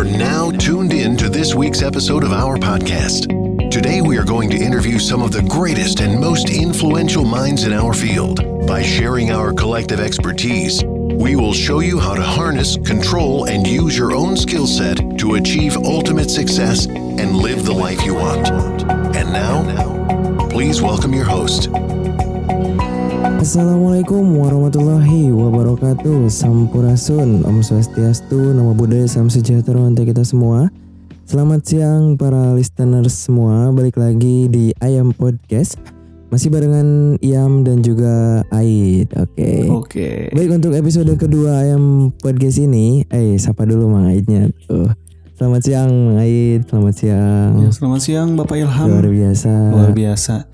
are now tuned in to this week's episode of our podcast. Today, we are going to interview some of the greatest and most influential minds in our field. By sharing our collective expertise, we will show you how to harness, control, and use your own skill set to achieve ultimate success and live the life you want. And now, please welcome your host, Assalamualaikum warahmatullahi wabarakatuh. Sampurasun, Om Swastiastu, Nama Buddha, Salam Sejahtera untuk kita semua. Selamat siang para listeners semua. Balik lagi di Ayam Podcast. Masih barengan Iam dan juga Aid. Oke. Oke. Baik untuk episode kedua Ayam Podcast ini Eh, sapa dulu Mang Aidnya. Tuh. Selamat siang Mang Aid, selamat siang. Ya, selamat siang Bapak Ilham. Luar biasa. Luar biasa.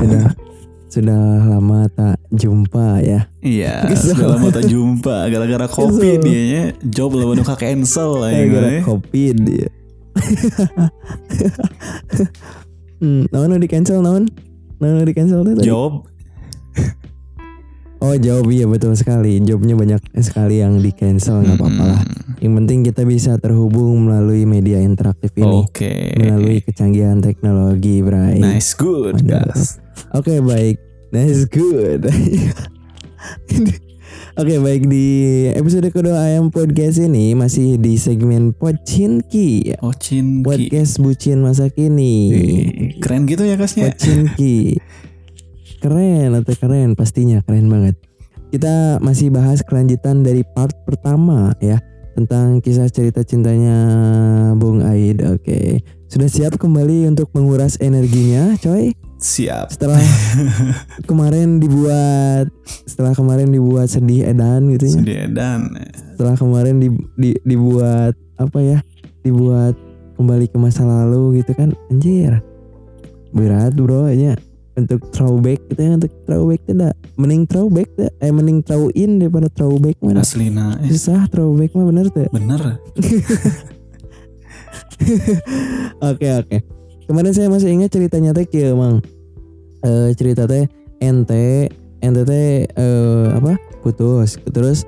Sudah sudah lama tak jumpa ya Iya, Kesel. sudah lama tak jumpa gara-gara kopi Kesel. dia nya job lawan nuka cancel lah ya. covid ya. hmm, naon di cancel naon? Naon di cancel tadi? Job. Oh jawab iya betul sekali. Jobnya banyak sekali yang di cancel nggak apa-apa lah. Yang penting kita bisa terhubung melalui media interaktif ini. Oke. Melalui kecanggihan teknologi, Bray. Nice good, Mantap. guys. Oke baik, nice good. Oke baik di episode kedua ayam podcast ini masih di segmen Pocinki Oh, Cinki. podcast bucin masa kini. Keren gitu ya kasnya. Pocinki keren atau keren pastinya keren banget. Kita masih bahas kelanjutan dari part pertama ya tentang kisah cerita cintanya Bung Aid. Oke sudah siap kembali untuk menguras energinya, coy? Siap. setelah kemarin dibuat setelah kemarin dibuat sedih edan gitu ya. Sedih dan setelah kemarin di, di- dibuat apa ya? Dibuat kembali ke masa lalu gitu kan anjir. Berat bro ya. Untuk throwback kita yang untuk throwback tidak mending throwback tuh eh mending throw in daripada throwback mana aslina eh, susah throwback mah bener tuh. Bener. Oke oke. Kemarin saya masih ingat ceritanya teh kieu Mang. Eh cerita teh ente ente teh eh apa? putus. Terus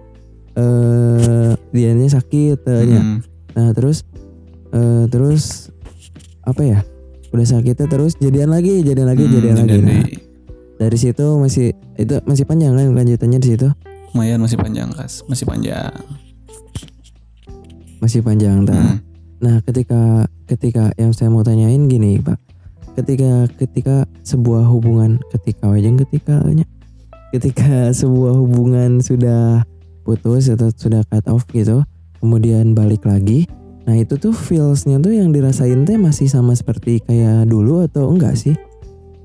eh dianya sakit. Hmm. Nah, terus eh terus apa ya? Udah sakitnya terus jadian lagi, jadian lagi, Hmm, jadian lagi. Nah, dari situ masih itu masih panjang kan lanjutannya di situ. lumayan masih panjang kas, masih panjang. Masih panjang tah. Hmm. Nah, ketika ketika yang saya mau tanyain gini, Pak. Ketika ketika sebuah hubungan ketika aja ketika ketika sebuah hubungan sudah putus atau sudah cut off gitu, kemudian balik lagi. Nah, itu tuh feelsnya tuh yang dirasain teh masih sama seperti kayak dulu atau enggak sih?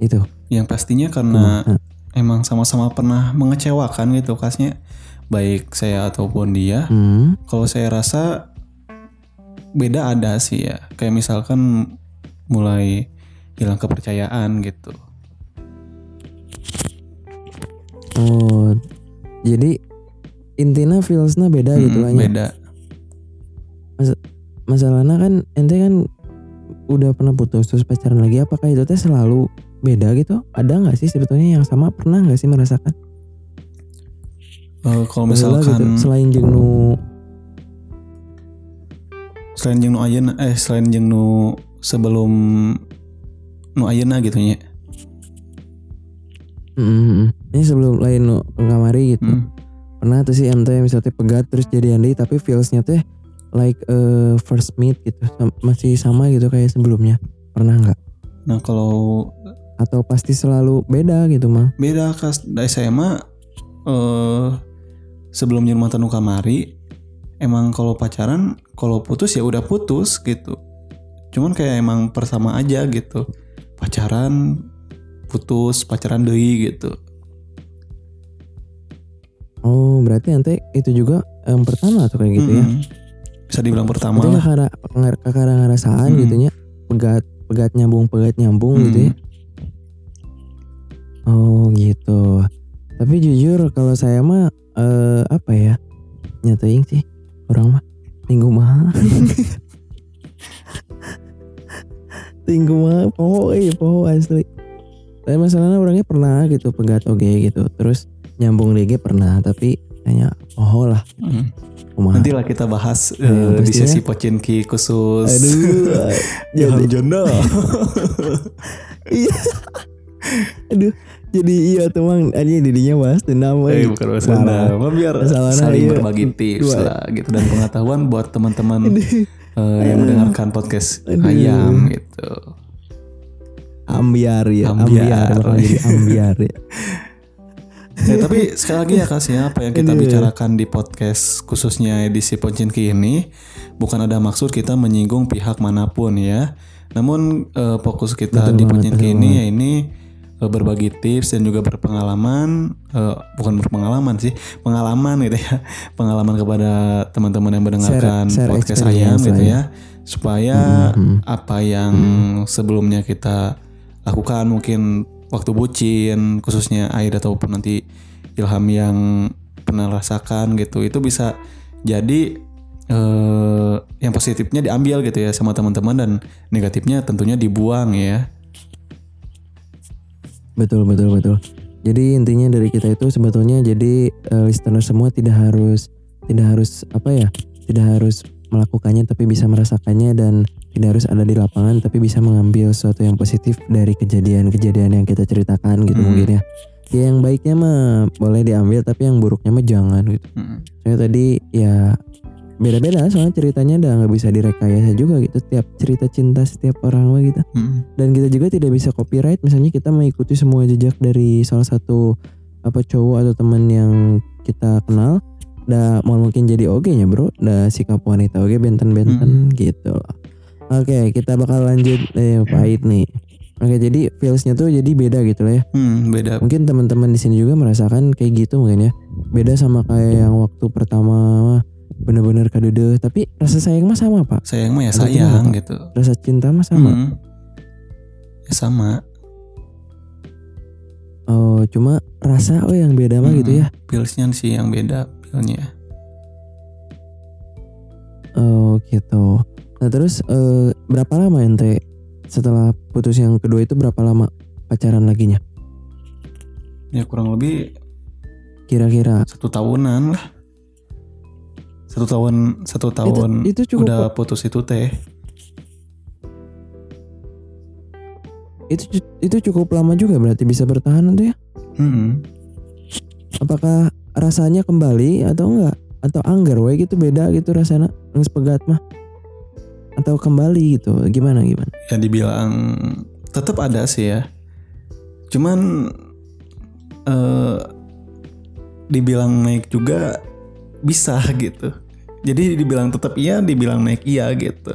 Itu. Yang pastinya karena Nah, emang sama-sama pernah mengecewakan gitu kasnya baik saya ataupun dia hmm, kalau saya rasa beda ada sih ya. Kayak misalkan mulai hilang kepercayaan gitu. Oh, jadi intinya feelsnya beda gitu Mm, lah ya. beda masalahnya kan ente kan udah pernah putus terus pacaran lagi apakah itu teh selalu beda gitu? Ada nggak sih sebetulnya yang sama? Pernah nggak sih merasakan? Eh, kalau Baheula misalkan gitu, selain nu selain jeung nu ayeuna eh selain jeung nu sebelum nu ayeuna gitu nya. Mm, mm, mm. ini sebelum lain nu kamari gitu. Hmm. pernah tuh sih ente misalnya pegat terus jadi andi tapi feelsnya teh like eh, first meet gitu. Sam- masih sama gitu kayak sebelumnya. Pernah nggak? Nah kalau atau pasti selalu beda gitu mah beda kas dari saya mah eh sebelum jeung mantan nu kamari emang kalau pacaran kalau putus ya udah putus gitu cuman kayak emang persama aja gitu pacaran putus pacaran deui gitu oh berarti ente itu juga yang pertama tuh kayak gitu ya Mm-mm. bisa dibilang pertama Itu lah kakara ngerasaan Hmm. gitu nya pegat pegat nyambung pegat nyambung gitu ya. Hmm. Oh gitu. Tapi jujur kalau saya mah eh, apa ya nyatain sih orang mah minggu mah. Tinggu mah poho eh poho asli. Tapi masalahnya orangnya pernah gitu pegat oge gitu. Terus nyambung DG pernah tapi hanya poho lah. Mm. kumaha Nanti lah kita bahas Ya, eh, di pastinya. sesi Pocinki khusus aduh jadi Jono. iya aduh jadi iya tuh mang aja didinya bahas dendam Eh, bukan. Anda. Mah biar saling iya. berbagi tips Dua. lah gitu dan pengetahuan buat teman-teman eh, yang mendengarkan podcast Aduh. ayam gitu. ambiar ya Ambiar. ambiar, bakal jadi ambiar ya Ya, tapi sekali lagi ya kasih apa yang kita bicarakan di podcast khususnya edisi Pocinki ini bukan ada maksud kita menyinggung pihak mana pun ya. Namun eh, fokus kita Betul di betul ini ya ini berbagi tips dan juga berpengalaman eh, bukan berpengalaman sih pengalaman gitu ya pengalaman kepada teman-teman yang mendengarkan Share- share podcast ayam gitu ya. ya supaya Mhm. apa yang sebelumnya kita lakukan mungkin waktu bucin khususnya Aida ataupun nanti Ilham yang pernah rasakan gitu itu bisa jadi eh, yang positifnya diambil gitu ya sama teman-teman dan negatifnya tentunya dibuang ya betul betul betul jadi intinya dari kita itu sebetulnya jadi eh, listener semua tidak harus tidak harus apa ya tidak harus melakukannya tapi bisa merasakannya dan tidak harus ada di lapangan tapi bisa mengambil sesuatu yang positif dari kejadian-kejadian yang kita ceritakan gitu Hmm. mungkin ya ya yang baiknya mah boleh diambil tapi yang buruknya mah jangan gitu Mm. Soalnya tadi ya beda-beda soalnya ceritanya udah nggak bisa direkayasa juga gitu. Setiap cerita cinta setiap orang mah gitu. Mm. dan kita juga tidak bisa copyright misalnya kita mengikuti semua jejak dari salah satu apa cowok atau teman yang kita kenal dah mau mungkin jadi oge nya bro. Dah sikap wanita oge benten-benten gitu. Loh oke kita bakal lanjut eh pahit nih. Oke jadi feelsnya tuh jadi beda gitu lah ya. Hmm, beda. Mungkin teman-teman di sini juga merasakan kayak gitu mungkin ya. Beda sama kayak yang waktu pertama bener-bener kadede tapi rasa sayang mah sama pak. Sayang mah ya Atau sayang Pak? gitu. Rasa cinta mah sama. Mm. ya sama. Oh cuma rasa oh yang beda mah gitu ya. Pilsnya sih yang beda pilnya oh gitu. Nah terus eh, berapa lama ente? Setelah putus yang kedua itu berapa lama pacaran laginya? Ya kurang lebih kira-kira. satu tahunan lah satu tahun satu tahun itu cukup udah putus itu teh. Itu itu cukup lama juga berarti bisa bertahan tuh ya? Hmm. apakah rasanya kembali atau enggak? Atau anggar we gitu beda gitu rasanya nges pegat mah? Atau kembali gitu gimana gimana? Ya dibilang tetap ada sih ya. Cuman eh dibilang naik juga bisa gitu jadi dibilang tetap iya dibilang naik iya gitu.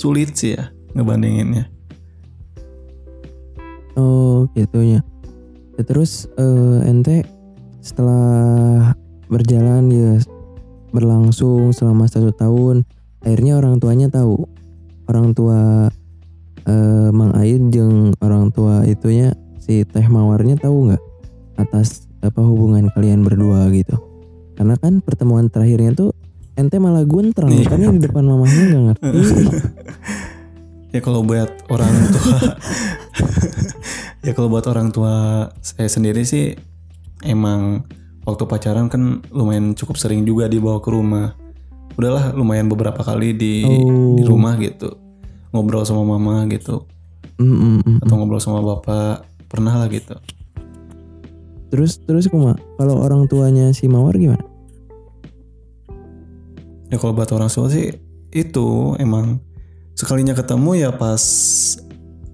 Sulit sih ya ngebandinginnya. Oh gitunya. Ya, terus eh, ente setelah berjalan ya berlangsung selama satu tahun akhirnya orang tuanya tahu. Orang tua eh, Mang Aid jeung orang tua itunya si Teh Mawarnya tahu nggak atas apa hubungan kalian berdua gitu? Karena kan pertemuan terakhirnya tuh ente malah guntrang Iya. makanya di depan mamahnya nggak ngerti. Ya kalau buat orang tua ya kalau buat orang tua saya sendiri sih emang waktu pacaran kan lumayan cukup sering juga dibawa ke rumah. Udahlah lumayan beberapa kali di Oh. di rumah gitu. Ngobrol sama mama gitu. Mm, mm, mm. atau ngobrol sama bapak. Pernah lah gitu. Terus terus kuma kalau orang tuanya si Mawar gimana ya kalau buat orang tua sih itu emang sekalinya ketemu ya pas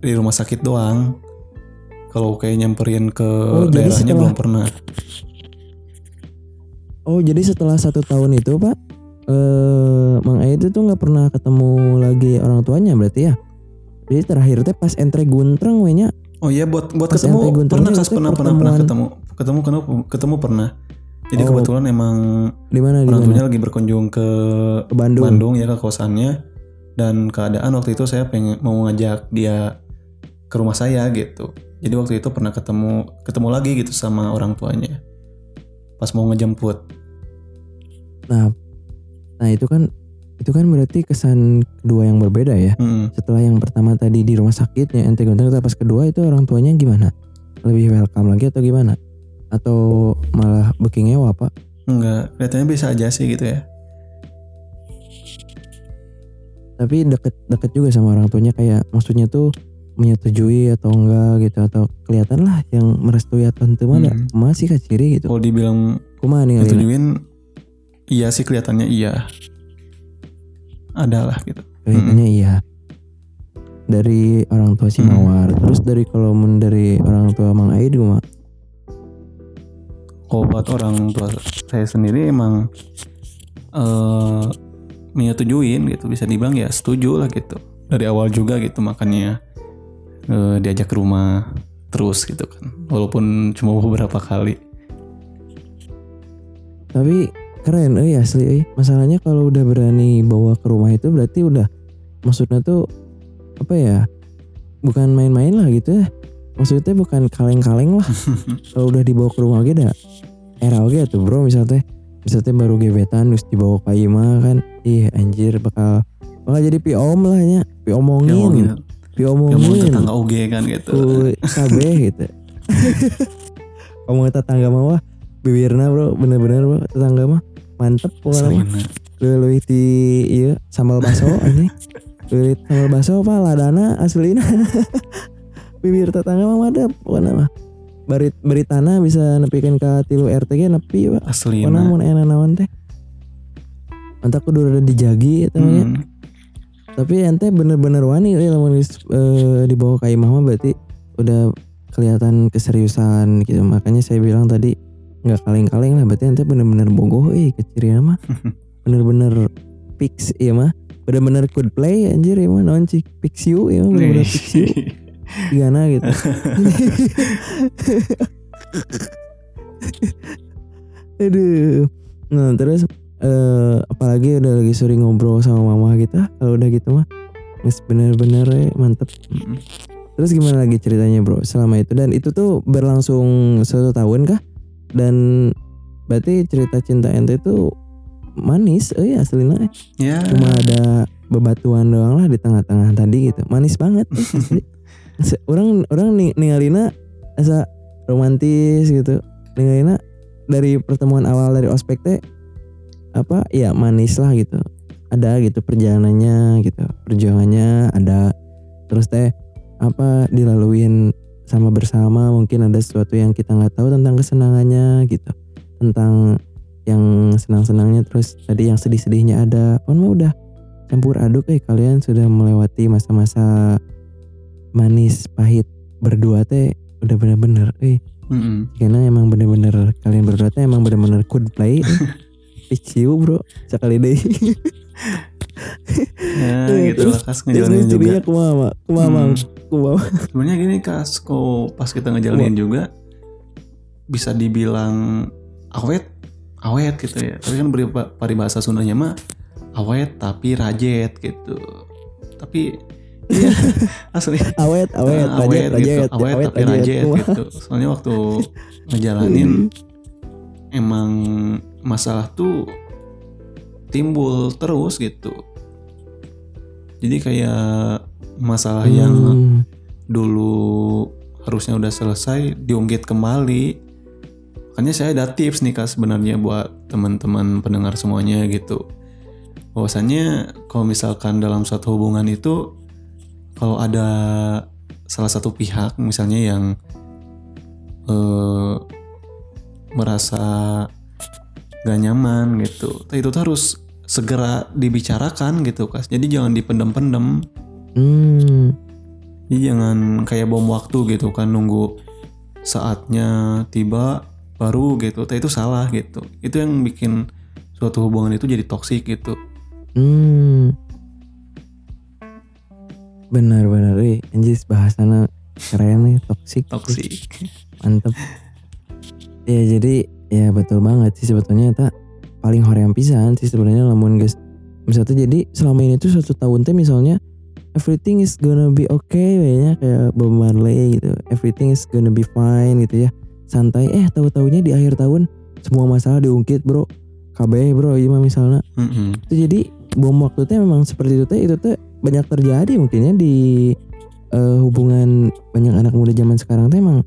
di rumah sakit doang kalau kayak nyamperin ke Oh, jadi daerahnya setelah- belum pernah Oh jadi setelah satu tahun itu pak eh Mang Aid itu nggak pernah ketemu lagi orang tuanya berarti ya? Jadi terakhir teh pas entre guntreng we nya. Oh iya buat buat Pas ketemu pernah kas pernah pernah pernah ketemu ketemu ketemu ketemu pernah. Jadi Oh. kebetulan emang Di mana orang tuanya lagi berkunjung ke Ke Bandung. Bandung ya ke kosannya dan keadaan waktu itu saya pengen mau ngajak dia ke rumah saya gitu. Jadi waktu itu pernah ketemu ketemu lagi gitu sama orang tuanya. Pas mau ngejemput. Nah, nah itu kan itu kan berarti kesan kedua yang berbeda ya. Mm-mm. Setelah yang pertama tadi di rumah sakit ya ente tapi pas kedua itu orang tuanya gimana? Lebih welcome lagi atau gimana? Atau malah booking ngewa pak? Enggak, kelihatannya bisa aja sih gitu ya. tapi deket deket juga sama orang tuanya kayak maksudnya tuh menyetujui atau enggak gitu atau kelihatan lah yang merestui atau ente mana Hmm. masih kah ciri gitu Kalau dibilang kumaha nih Alina? ngetujuin iya sih kelihatannya iya. Adalah gitu. kelihatannya iya dari orang tua si Hmm. Mawar terus dari kalau dari orang tua Mang Aid gimana Buat orang tua saya sendiri emang eh menyetujuin gitu bisa dibilang ya setuju lah gitu. Dari awal juga gitu makanya eh, diajak ke rumah terus gitu kan. Walaupun cuma beberapa kali. Tapi keren eh asli eh. Masalahnya kalau udah berani bawa ke rumah itu berarti udah maksudnya tuh apa ya bukan main-main lah gitu ya maksudnya bukan kaleng-kaleng lah. Kalau udah dibawa ke rumah dah era oke tuh bro misalnya misalnya baru gebetan terus dibawa ke Ima kan. Ih anjir bakal bakal jadi pi om lah ya pi yang mau omongin. Gitu pi yang mau omongin. tetangga oge kan gitu. KB gitu. Ngomong tetangga mah wah bibirna bro. Bener-bener bro tetangga mah mantep pokoknya. Mah Aslina. Leuwih di iya sambal baso anjing. Leuwih sambal baso apa ladana aslina. Bibir tetangga mah ada pokoknya mah. Bari bari tanah bisa nepikeun ka tilu RT ge nepi Pak. Pokona Aslina mun enak naon teh. Mantap kudu udah dijagi eta ya. Hmm. Tapi ente bener-bener wani euy lamun eh, dibawa ka imah mah berarti udah kelihatan keseriusan gitu. Makanya saya bilang tadi nggak kaleng-kaleng lah berarti ente bener-bener bogoh eh keciri mah. bener-bener fix ya mah bener-bener good play anjir ya mah cik fix you ya mah bener-bener fix you gimana gitu? Aduh. Nah terus eh, apalagi udah lagi sering ngobrol sama mama kita kalau udah gitu mah bener-bener ya, mantep. Terus gimana lagi ceritanya bro selama itu? Dan itu tuh berlangsung satu tahun kah? Dan berarti cerita cinta ente itu manis eh aslinya. Eh. ya. Cuma ada bebatuan doang lah di tengah-tengah tadi gitu. Manis banget eh, orang orang ning ningalina asa romantis gitu. Ningalina dari pertemuan awal dari ospek teh apa ya manis lah gitu. Ada gitu perjalanannya gitu perjuangannya ada. Terus teh apa dilaluin sama bersama mungkin ada sesuatu yang kita nggak tahu tentang kesenangannya gitu. Tentang yang senang-senangnya terus tadi yang sedih-sedihnya ada. Pun mah udah campur aduk eh kalian sudah melewati masa-masa manis pahit berdua teh udah bener-bener eh. Mm-mm. karena emang bener-bener kalian berdua teh emang bener-bener good play you bro. Sekali deh. Ya Eh, gitu lah kas ngejalanin juga. kumaha mang Hmm. sebenarnya gini kas kok pas kita ngejalanin juga bisa dibilang awet awet gitu ya. Tapi kan beri paribahasa Sundanya mah awet tapi rajet gitu. Tapi asli awet awet Ah, rajet gitu. rajet awet, tapi rajet gitu. Soalnya waktu ngejalanin emang masalah tuh timbul terus gitu. Jadi kayak masalah yang Hmm. dulu harusnya udah selesai diungkit kembali. Makanya saya ada tips nih kak sebenarnya buat teman-teman pendengar semuanya gitu. Bahwasannya kalau misalkan dalam suatu hubungan itu kalau ada salah satu pihak misalnya yang eh, merasa gak nyaman gitu itu tuh harus segera dibicarakan gitu kas jadi jangan dipendem-pendem. Hmm. jadi jangan kayak bom waktu gitu kan nunggu saatnya tiba baru gitu. Tapi itu salah gitu. Itu yang bikin suatu hubungan itu jadi toksik gitu. Hmm. Benar benar eh anjir bahasana keren nih toxic. toksik Mantep. Ya jadi ya betul banget sih sebetulnya tak paling hoream pisan sih sebenarnya lamun guys. Misalnya jadi selama ini tuh satu tahun teh misalnya everything is gonna be okay kayaknya kayak Bob Marley gitu. Everything is gonna be fine gitu ya. Santai eh tahu-taunya di akhir tahun semua masalah diungkit bro. KB bro iya misalnya Mm-mm. itu jadi bom waktu teh memang seperti itu teh itu teh banyak terjadi mungkinnya di eh, hubungan banyak anak muda zaman sekarang teh emang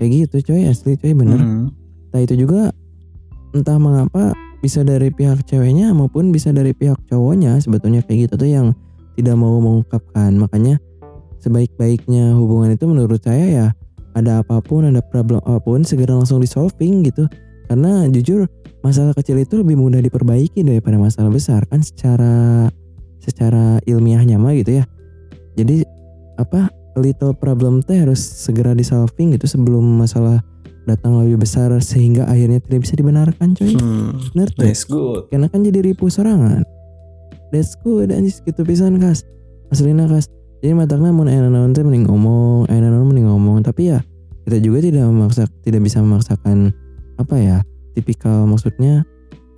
kayak gitu coy asli coy bener. Mm. nah itu juga entah mengapa bisa dari pihak ceweknya maupun bisa dari pihak cowoknya sebetulnya kayak gitu tuh yang tidak mau mengungkapkan. Makanya sebaik-baiknya hubungan itu menurut saya ya ada apa pun ada problem apa pun segera langsung di solving gitu. Karena jujur masalah kecil itu lebih mudah diperbaiki daripada masalah besar kan secara secara ilmiahnya mah gitu ya. Jadi apa little problem teh harus segera di solving gitu sebelum masalah datang lebih besar sehingga akhirnya tidak bisa dibenarkan coy. Hmm, bener tuh. that's good. karena kan jadi ribu sorangan. That's good anjis gitu pisan kas. Aslina kas jadi matakna mun aya naon teh mending ngomong aya naon mending ngomong. Tapi ya kita juga tidak memaksa tidak bisa memaksakan apa ya tipikal maksudnya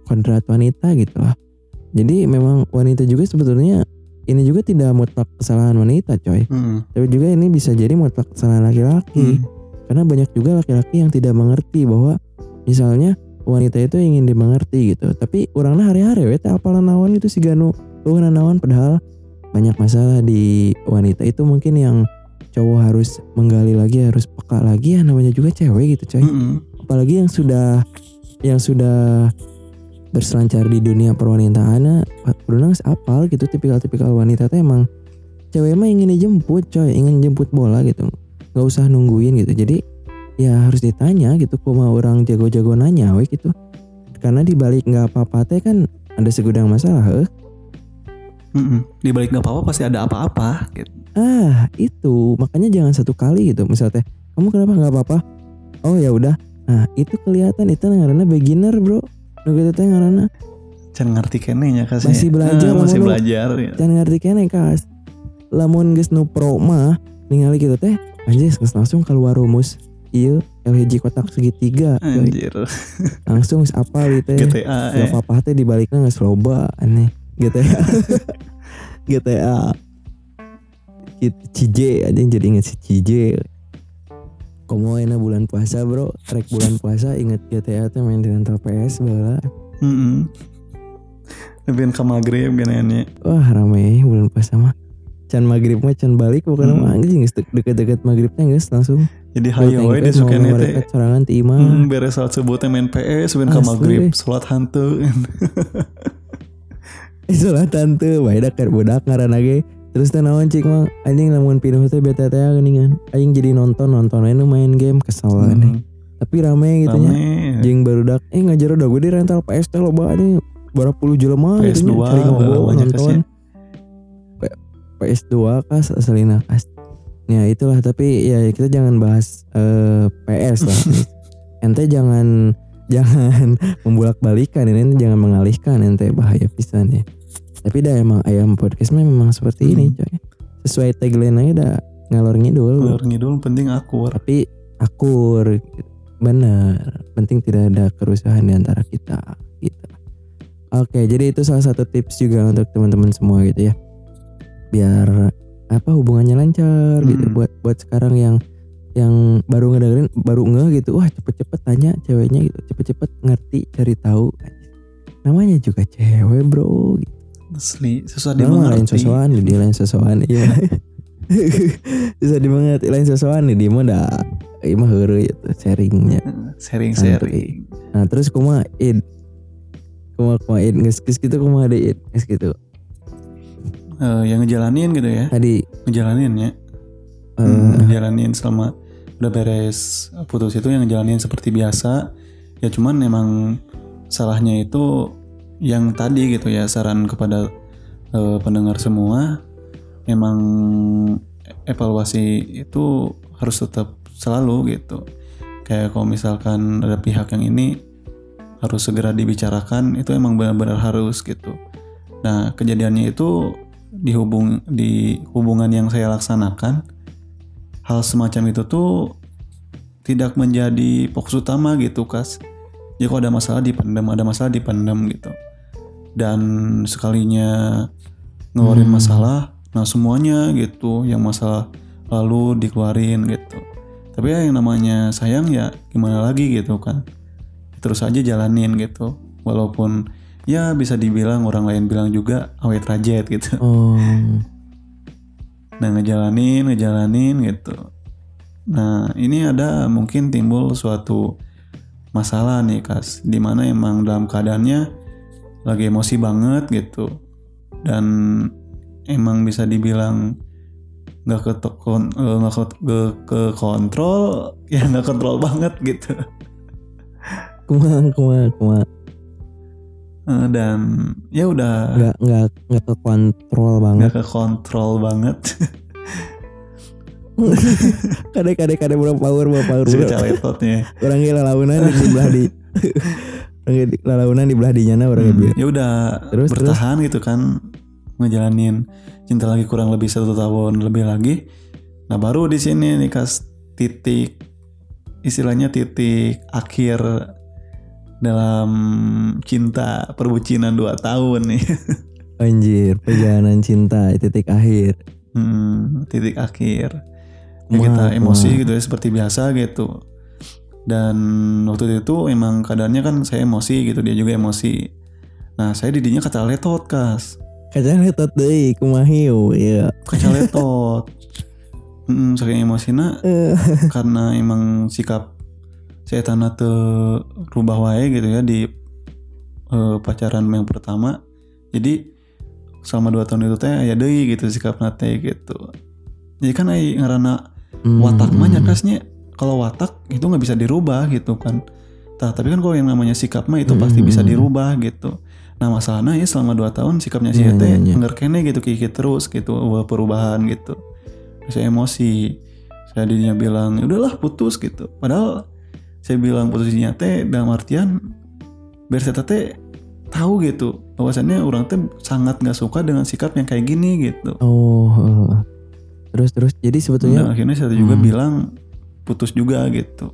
kodrat wanita gitu lah jadi memang wanita juga sebetulnya ini juga tidak mutlak kesalahan wanita coy. Hmm, tapi juga ini bisa jadi mutlak kesalahan laki-laki. Hmm, karena banyak juga laki-laki yang tidak mengerti bahwa misalnya wanita itu ingin dimengerti gitu. Tapi orangnya hari-hari we teh apalan naon itu si Ganu tuh naon. Padahal banyak masalah di wanita itu mungkin yang cowok harus menggali lagi harus peka lagi. Ya namanya juga cewek gitu coy. Hmm, apalagi yang sudah yang sudah berselancar di dunia perwanitaannya berenang apal gitu tipikal-tipikal wanita tuh emang cewek mah ingin dijemput coy ingin jemput bola gitu nggak usah nungguin gitu jadi ya harus ditanya gitu kuma orang jago-jago nanya we gitu karena dibalik nggak apa-apa teh kan ada segudang masalah heh. hmm, hmm. Di balik nggak apa-apa pasti ada apa-apa. Gitu. ah itu makanya jangan satu kali gitu misalnya teh kamu kenapa nggak apa-apa oh ya udah nah itu kelihatan itu karena beginner bro nu gitu teh ngaranna Can ngerti kene nya kasih. Masih belajar, masih lamun lu- belajar. Ya. jangan ngerti kene kas lamun geus nu pro mah ningali gitu teh anjir geus langsung keluar rumus iya LHG kotak segitiga. Anjir. langsung geus apal gitu ya GTA. gak Eh. apa-apa teh dibaliknya geus loba aneh GTA GTA CJ aja jadi inget si CJ Komo enak bulan puasa bro Rek bulan puasa inget GTA teh main di rental PS bala Hmm. Lebih ke maghrib gini Wah rame bulan puasa mah Can maghrib mah can balik bukan Hmm. mah anjing deket-deket maghribnya geus langsung Jadi hayo we di suka teh. sorangan ti imah Hmm, beres salat subuh teh main PS, ben ke maghrib, salat hantu. Tante Baik dah kayak budak ngaran lagi Terus naon cik mah? Anjing lamun pinuh teh bete teh geningan. Anjing jadi nonton Nonton aja main game Kesel Hmm, Tapi rame gitu nya. Rame. Jeung baru dak Eh ngajar udah gue di rental PS teh loba nih. Berapa puluh jelema gitu PS2 nya. Cari ngobrol nonton. kasih. P- PS2 kas asalina kas. Ya itulah tapi ya kita jangan bahas eh, PS lah. Ente jangan jangan membulak balikan ini jangan mengalihkan ente bahaya pisan ya tapi dah emang ayam podcast memang seperti ini Hmm. coy. Sesuai tagline aja dah ngalor ngidul. Keluar ngidul penting akur. tapi akur bener. Penting tidak ada kerusuhan di antara kita gitu. Oke jadi itu salah satu tips juga untuk teman-teman semua gitu ya. Biar apa hubungannya lancar gitu. Hmm. buat buat sekarang yang yang baru ngedengerin baru nge gitu. Wah cepet-cepet tanya ceweknya gitu. Cepet-cepet ngerti cari tahu. Namanya juga cewek bro gitu. Asli, susah Nama lain sosokan dia lain sosokan iya bisa dimengerti lain sosokan nih dia mah dah iya mah heureuy itu sharingnya Sharing-sharing. nah terus kuma id kuma kuma id geus geus gitu kuma ada id geus gitu Eh, yang ngejalanin gitu ya. tadi Ngejalanin ya. eh, Hmm, ngejalanin selama udah beres putus itu yang ngejalanin seperti biasa. Ya cuman emang salahnya itu yang tadi gitu ya saran kepada eh, pendengar semua emang evaluasi itu harus tetap selalu gitu. Kayak kalau misalkan ada pihak yang ini harus segera dibicarakan itu emang benar-benar harus gitu. Nah kejadiannya itu dihubung di hubungan yang saya laksanakan hal semacam itu tuh tidak menjadi fokus utama gitu kas. Jadi kalau ada masalah dipendam, ada masalah dipendam gitu. Dan sekalinya ngeluarin Hmm. masalah, nah semuanya gitu, yang masalah lalu dikeluarin gitu. Tapi ya yang namanya sayang ya gimana lagi gitu kan. Terus aja jalanin gitu. Walaupun ya bisa dibilang orang lain bilang juga awet rajet gitu. oh Nah ngejalanin, ngejalanin gitu. Nah ini ada mungkin timbul suatu masalah nih kas, di mana emang dalam keadaannya lagi emosi banget gitu, dan emang bisa dibilang nggak ke eh, nggak ke, ke, ke kontrol ya nggak kontrol banget gitu. Kuma kuma kuma Eh, dan ya udah. Nggak nggak nggak ke kontrol banget. Nggak ke kontrol banget. Kadek kadek kadek berapa power berapa? power caletotnya orang gila launan sebelah di orang gila launan di belah dinya orang Hmm, ya udah Terus, bertahan gitu kan ngejalanin cinta lagi kurang lebih satu tahun lebih lagi. Nah baru di sini nih kas titik istilahnya titik akhir dalam cinta perbucinan dua tahun nih. Anjir perjalanan cinta titik akhir. Hmm, titik akhir. Ya kita emosi gitu ya seperti biasa gitu dan waktu itu emang keadaannya kan saya emosi gitu dia juga emosi. Nah saya didinya kata letot kas. Kacang letot deh kumahiu ya kaca letot. Mm, saking emosina karena emang sikap saya tanah tuh rubah wae gitu ya di eh, pacaran yang pertama. Jadi selama dua tahun itu teh ya deh gitu sikap nate gitu. Jadi kan ai ngarana hmm, watak mah hmm. Kalau watak itu nggak bisa dirubah gitu kan. Tah, tapi kan kalau yang namanya sikap mah itu Hmm, pasti bisa hmm. dirubah gitu. Nah masalahnya ya selama dua tahun sikapnya si Iya, iya, iya. nggak kene gitu kiki terus gitu wah, perubahan gitu. Saya emosi. Saya didinya bilang "Ya udahlah putus gitu. Padahal saya bilang putusnya teh dalam artian biar saya teh tahu gitu bahwasannya orang teh sangat nggak suka dengan sikap yang kayak gini gitu. Oh terus terus. Jadi sebetulnya akhirnya saya juga Hmm. bilang putus juga gitu.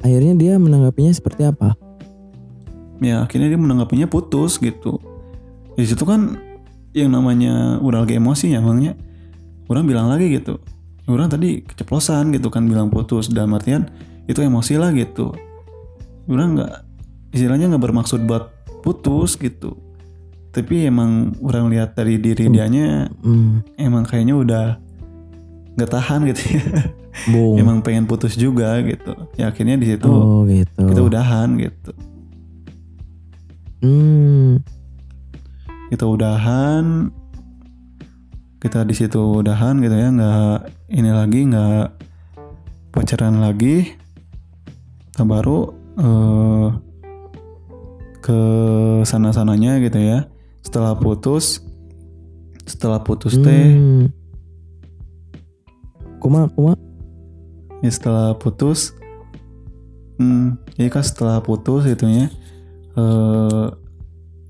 Akhirnya dia menanggapinya seperti apa? Ya akhirnya dia menanggapinya putus gitu. Di situ kan yang namanya udah lagi emosi ya emangnya orang bilang lagi gitu. Orang tadi keceplosan gitu kan bilang putus dalam artian itu emosi lah gitu. Orang nggak istilahnya nggak bermaksud buat putus gitu. Tapi emang orang lihat dari diri Hmm. dianya hmm, emang kayaknya udah nggak tahan gitu ya. Bung emang pengen putus juga gitu. Ya akhirnya di situ oh gitu. kita udahan gitu. Hmm. Kita udahan. Kita di situ udahan gitu ya nggak ini lagi nggak pacaran lagi. Kita baru eh, ke sana sananya gitu ya. Setelah putus setelah putus teh hmm. Kuma kuma. Ya setelah putus hmm, jadi kan setelah putus itu ya eh,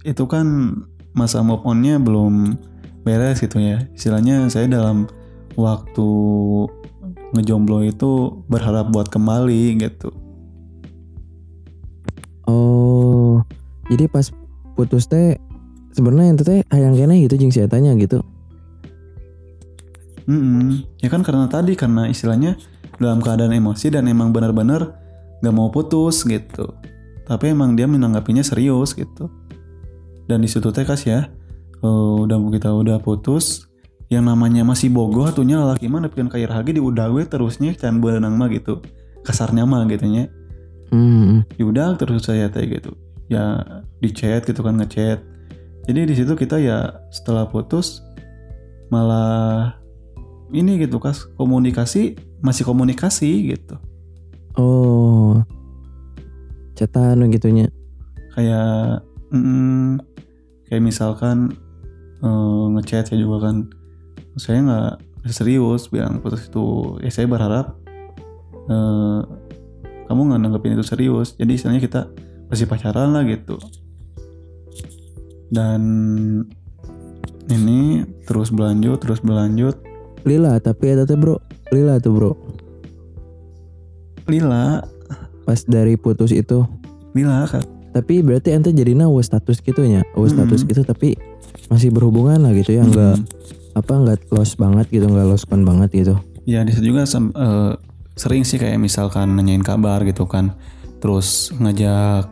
itu kan masa move onnya belum beres gitu ya. Istilahnya saya dalam waktu ngejomblo itu berharap buat kembali gitu. Oh jadi pas putus teh sebenarnya itu teh hayang kene gitu jeung si etanya gitu Mm-mm. ya kan karena tadi karena istilahnya dalam keadaan emosi dan emang benar-benar gak mau putus gitu. Tapi emang dia menanggapinya serius gitu. Dan di situ teh kas ya eh, udah kita udah putus yang namanya masih bogoh atunya laki mana pikan kayak hagi di udah gue terusnya can berenang mah gitu. Kasarnya mah gitu nya. Hmm. diudak terus saya teh gitu. Ya di chat gitu kan ngechat. Jadi di situ kita ya setelah putus malah ini gitu kas. Komunikasi masih komunikasi gitu. Oh. Cetan gitunya. Kayak mm, kayak misalkan eh, ngechat saya juga kan saya nggak serius bilang putus itu ya saya berharap eh, kamu nggak nanggepin itu serius. Jadi istilahnya kita masih pacaran lah gitu. Dan ini terus berlanjut terus berlanjut lila tapi eta teh bro. Lila tuh bro. Lila. Pas dari putus itu. Lila kan tapi berarti ente jadi nawa status gitunya oh status Mm-mm. gitu tapi masih berhubungan lah gitu ya? Nggak Mm. apa nggak lost banget gitu nggak lost con banget gitu? Ya di situ juga sam- eh, sering sih kayak misalkan nanyain kabar gitu kan, terus ngajak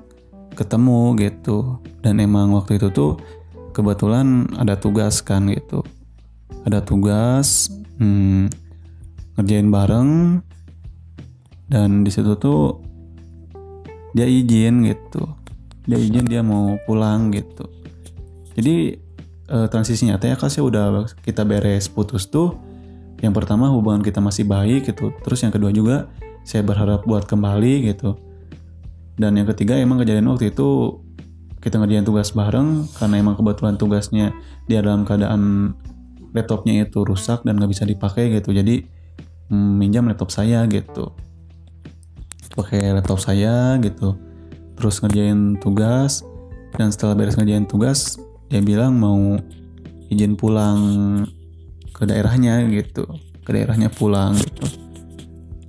ketemu gitu. Dan emang waktu itu tuh kebetulan ada tugas kan gitu, ada tugas hmm, ngerjain bareng. Dan di situ tuh dia izin gitu, dia izin dia mau pulang gitu. Jadi eh, transisinya teh kasih udah kita beres putus tuh yang pertama hubungan kita masih baik gitu terus yang kedua juga saya berharap buat kembali gitu dan yang ketiga emang kejadian waktu itu kita ngerjain tugas bareng karena emang kebetulan tugasnya dia dalam keadaan laptopnya itu rusak dan nggak bisa dipakai gitu. Jadi mm, minjam laptop saya gitu. Pakai laptop saya gitu. Terus ngerjain tugas dan setelah beres ngerjain tugas dia bilang mau izin pulang ke daerahnya gitu. Ke daerahnya pulang gitu.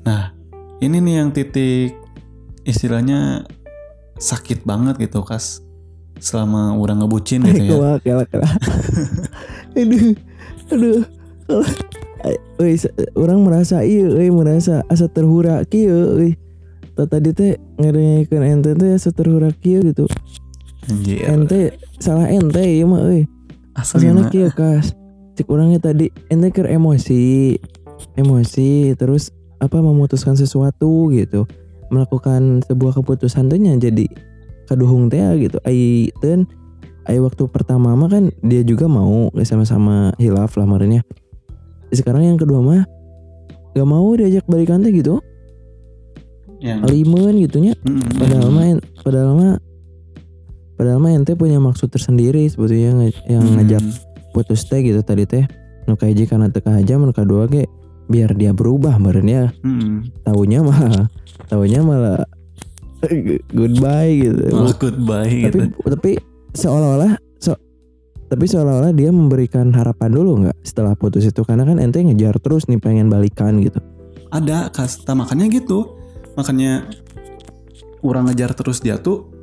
Nah ini nih yang titik istilahnya sakit banget gitu kas. Selama orang ngebucin gitu ya. aduh, aduh. Wih, orang merasa iya, euy, merasa asa terhura kieu. Ta tadi teh ngerengekeun ente teh asa terhura kieu gitu. Anjir. Ente salah ente ieu mah euy. Asli Aslinya mah. kieu kas. Cek orangnya tadi ente keur emosi. Emosi terus apa memutuskan sesuatu gitu. Melakukan sebuah keputusan teh nya jadi kaduhung teh gitu. Ai teun ai waktu pertama mah kan dia juga mau sama-sama hilaf lah marahnya. Sekarang yang kedua mah gak mau diajak balikan teh gitu. yang Alimen gitunya. Mm-mm. Padahal mah padahal mah padahal mah ente punya maksud tersendiri sebetulnya yang Hmm. ngajak putus teh gitu tadi teh nu kahiji karena teka aja nu kadua ge biar dia berubah meureun ya Mm-mm. taunya malah taunya malah goodbye gitu Malah goodbye tapi gitu tapi seolah-olah so, tapi seolah-olah dia memberikan harapan dulu nggak setelah putus itu? Karena kan ente ngejar terus nih pengen balikan gitu. Ada kasta makanya gitu. Makanya orang ngejar terus dia tuh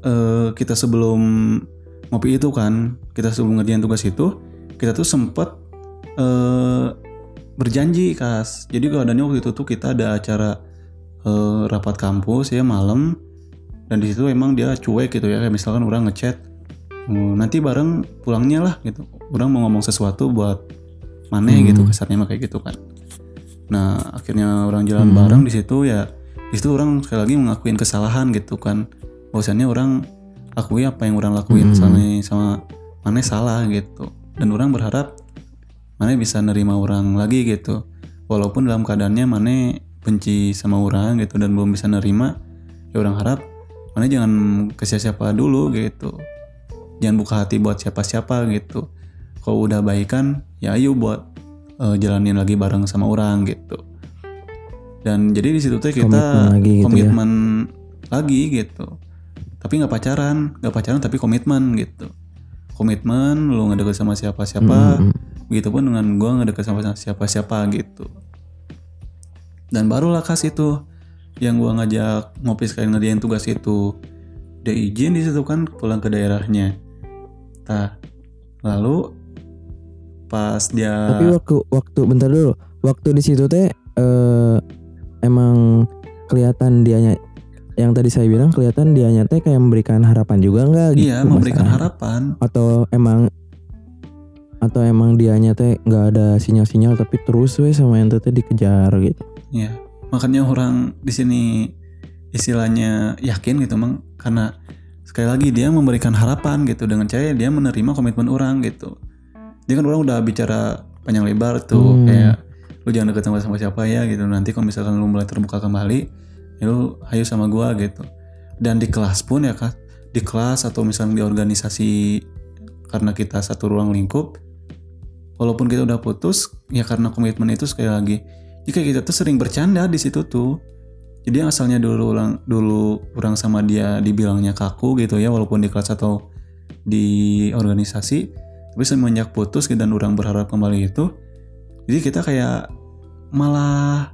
eh, kita sebelum ngopi itu kan kita sebelum ngerjain tugas itu kita tuh sempet eh, berjanji kas. Jadi keadaannya waktu itu tuh kita ada acara eh, rapat kampus ya malam dan di situ emang dia cuek gitu ya kayak misalkan orang ngechat "Eh, nanti bareng pulangnya lah gitu orang mau ngomong sesuatu buat mana Hmm. gitu kesannya mah kayak gitu kan Nah, akhirnya orang jalan Hmm. bareng di situ ya. Di situ orang sekali lagi mengakuin kesalahan gitu kan. Bahwasannya orang akui apa yang orang lakuin Hmm. sama sama mana salah gitu. Dan orang berharap mana bisa nerima orang lagi gitu. Walaupun dalam keadaannya mana benci sama orang gitu dan belum bisa nerima, ya orang harap mana jangan ke siapa dulu gitu. Jangan buka hati buat siapa-siapa gitu. Kalau udah baikan, ya ayo buat eh, jalanin lagi bareng sama orang gitu. Dan jadi di situ tuh kita Komitmen lagi gitu ya. lagi gitu. Tapi nggak pacaran, nggak pacaran tapi komitmen gitu. Komitmen, lu nggak deket sama siapa-siapa. Hmm, Begitupun dengan gua nggak deket sama siapa-siapa gitu. Dan barulah kasih tuh yang gua ngajak ngopi sekali ngerjain tugas itu. Dia izin di situ kan pulang ke daerahnya. Tah, lalu pas dia Tapi waktu waktu bentar dulu, waktu di situ teh eh, emang kelihatan dianya yang tadi saya bilang kelihatan dianya teh kayak memberikan harapan juga enggak gitu. iya memberikan masalahnya? harapan Atau emang atau emang dianya teh nggak ada sinyal-sinyal tapi terus we sama yang teh dikejar gitu. ya makanya orang di sini istilahnya yakin gitu mang. Karena sekali lagi dia memberikan harapan gitu dengan cara dia menerima komitmen orang gitu. Dia kan orang udah bicara panjang lebar tuh Hmm. kayak lu jangan deket sama sama siapa ya gitu. Nanti kalau misalkan lu mulai terbuka kembali ya lu ayo sama gua gitu. Dan di kelas pun ya kan di kelas atau misalnya di organisasi karena kita satu ruang lingkup walaupun kita udah putus ya karena komitmen itu sekali lagi jika kita tuh sering bercanda di situ tuh jadi yang asalnya dulu orang dulu orang sama dia dibilangnya kaku gitu ya walaupun di kelas atau di organisasi tapi semenjak putus dan orang berharap kembali itu jadi kita kayak malah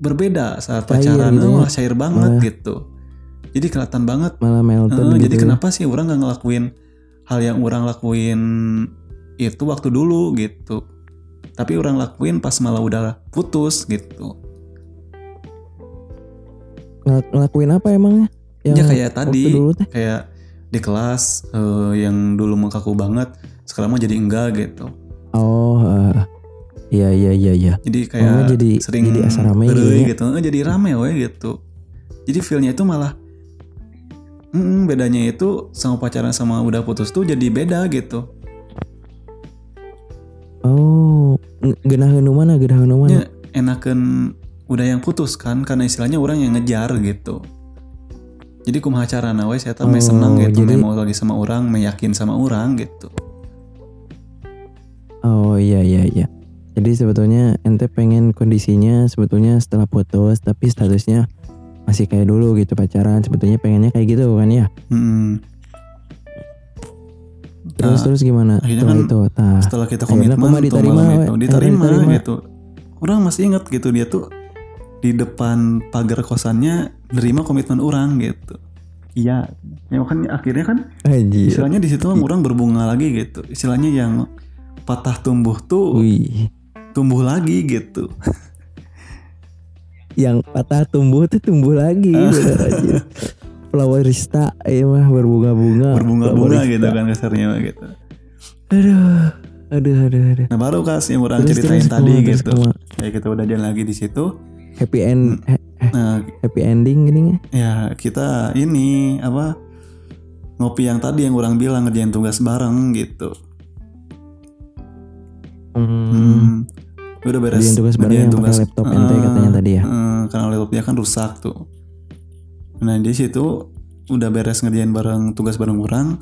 berbeda saat pacaran gitu eh, ya. malah cair banget Malah- gitu jadi kelihatan banget Malah Melton gitu. jadi ya. kenapa sih orang nggak ngelakuin hal yang orang lakuin itu waktu dulu gitu tapi orang lakuin pas malah udah putus gitu Ngel- ngelakuin apa emangnya? ya kayak tadi dulu teh. kayak di kelas eh, yang dulu mengkaku banget sekarang mah jadi enggak gitu Oh, eh, iya iya iya iya. jadi kayak Oh, jadi- sering jadi asa rame heureuy gitu ya? gitu Eh, jadi rame we gitu jadi feelnya itu malah Mm, bedanya itu sama pacaran sama udah putus tuh jadi beda gitu. Oh, genaheun nu mana genaheun nu mana? Ya, enakan udah yang putus kan karena istilahnya orang yang ngejar gitu. Jadi kumaha carana we saya Oh, senang gitu, jadi- mau lagi sama orang, meh yakin sama orang gitu. Oh iya iya iya. Jadi sebetulnya ente pengen kondisinya sebetulnya setelah putus tapi statusnya masih kayak dulu gitu pacaran. Sebetulnya pengennya kayak gitu kan ya. Mm. Terus Nah, terus gimana akhirnya setelah kan itu? Tah. setelah kita komitmen tuh diterima, malam itu diterima, diterima. gitu orang masih ingat gitu dia tuh di depan pagar kosannya nerima komitmen orang gitu iya ya kan akhirnya kan Anjir. istilahnya di situ orang berbunga lagi gitu istilahnya yang patah tumbuh tuh Wih. tumbuh lagi gitu Yang patah tumbuh tuh tumbuh lagi Flowerista ya mah berbunga-bunga. berbunga-bunga gitu kan kasarnya mah gitu Aduh. Aduh aduh aduh. nah baru kas yang orang Terus, ceritain terus, tadi terus, gitu kayak kita udah jalan lagi di situ Happy end he- nah happy ending gini ya kita ini apa ngopi yang tadi yang orang bilang ngerjain tugas bareng gitu Hmm. Hmm. Udah beres. Ngerjain tugas bareng yang pakai laptop ente Eh, katanya tadi ya? eh, karena laptopnya kan rusak tuh. Nah di situ udah beres ngerjain bareng tugas bareng orang,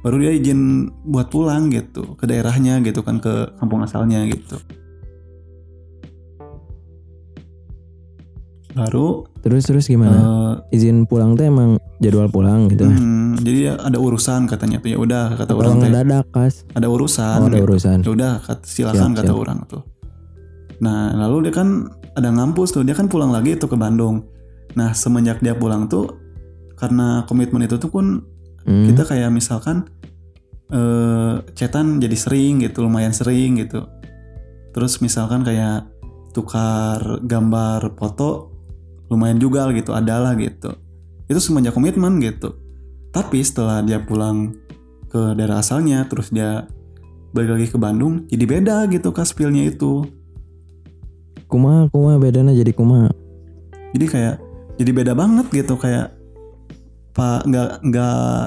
baru dia izin buat pulang gitu ke daerahnya gitu kan ke kampung asalnya gitu. Baru Terus terus gimana? eh, Izin pulang tuh emang jadwal pulang gitu. hmm, jadi ada urusan katanya tuh ya udah kata Atau orang teh ngedadak kas? ada urusan. Oh, ada gitu. urusan. ya udah silakan Siap, kata siap. orang tuh nah lalu dia kan ada ngampus tuh dia kan pulang lagi tuh ke Bandung nah semenjak dia pulang tuh karena komitmen itu tuh pun Hmm. kita kayak misalkan eh chatan jadi sering gitu lumayan sering gitu terus misalkan kayak tukar gambar foto lumayan juga gitu adalah gitu itu semenjak komitmen gitu tapi setelah dia pulang ke daerah asalnya terus dia balik lagi ke Bandung jadi beda gitu kaspilnya itu Kumaha kumaha bedana jadi kumaha? jadi kayak jadi beda banget gitu kayak pak nggak nggak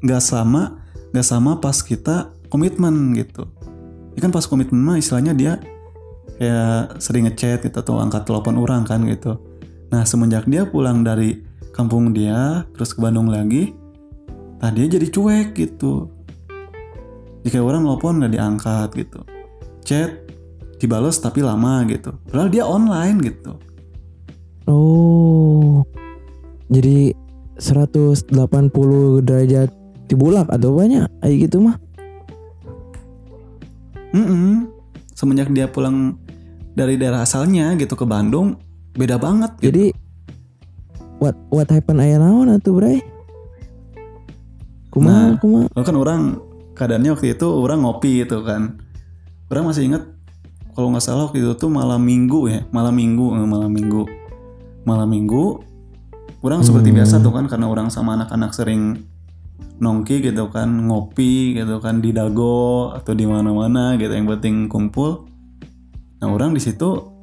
nggak sama nggak sama pas kita komitmen gitu. Ya kan pas komitmen mah istilahnya dia kayak sering ngechat gitu atau angkat telepon orang kan gitu. Nah semenjak dia pulang dari kampung dia terus ke Bandung lagi nah dia jadi cuek gitu. Jika orang telepon nggak diangkat gitu. Chat dibales tapi lama gitu. Padahal dia online gitu Oh. Jadi 180 derajat dibulak atau banyak kayak gitu mah. Mm-mm. Semenjak dia pulang dari daerah asalnya gitu ke Bandung, beda banget gitu. Jadi what what happen aya naon atuh, Bray? Kumaha Nah. Lalu kan orang keadaannya waktu itu orang ngopi gitu kan. Orang masih inget kalau nggak salah waktu itu tuh malam minggu ya, malam minggu, eh, malam minggu, malam minggu. Orang seperti Hmm. biasa tuh kan karena orang sama anak-anak sering nongki gitu kan, ngopi gitu kan di dago atau di mana-mana gitu yang penting kumpul. Nah orang di situ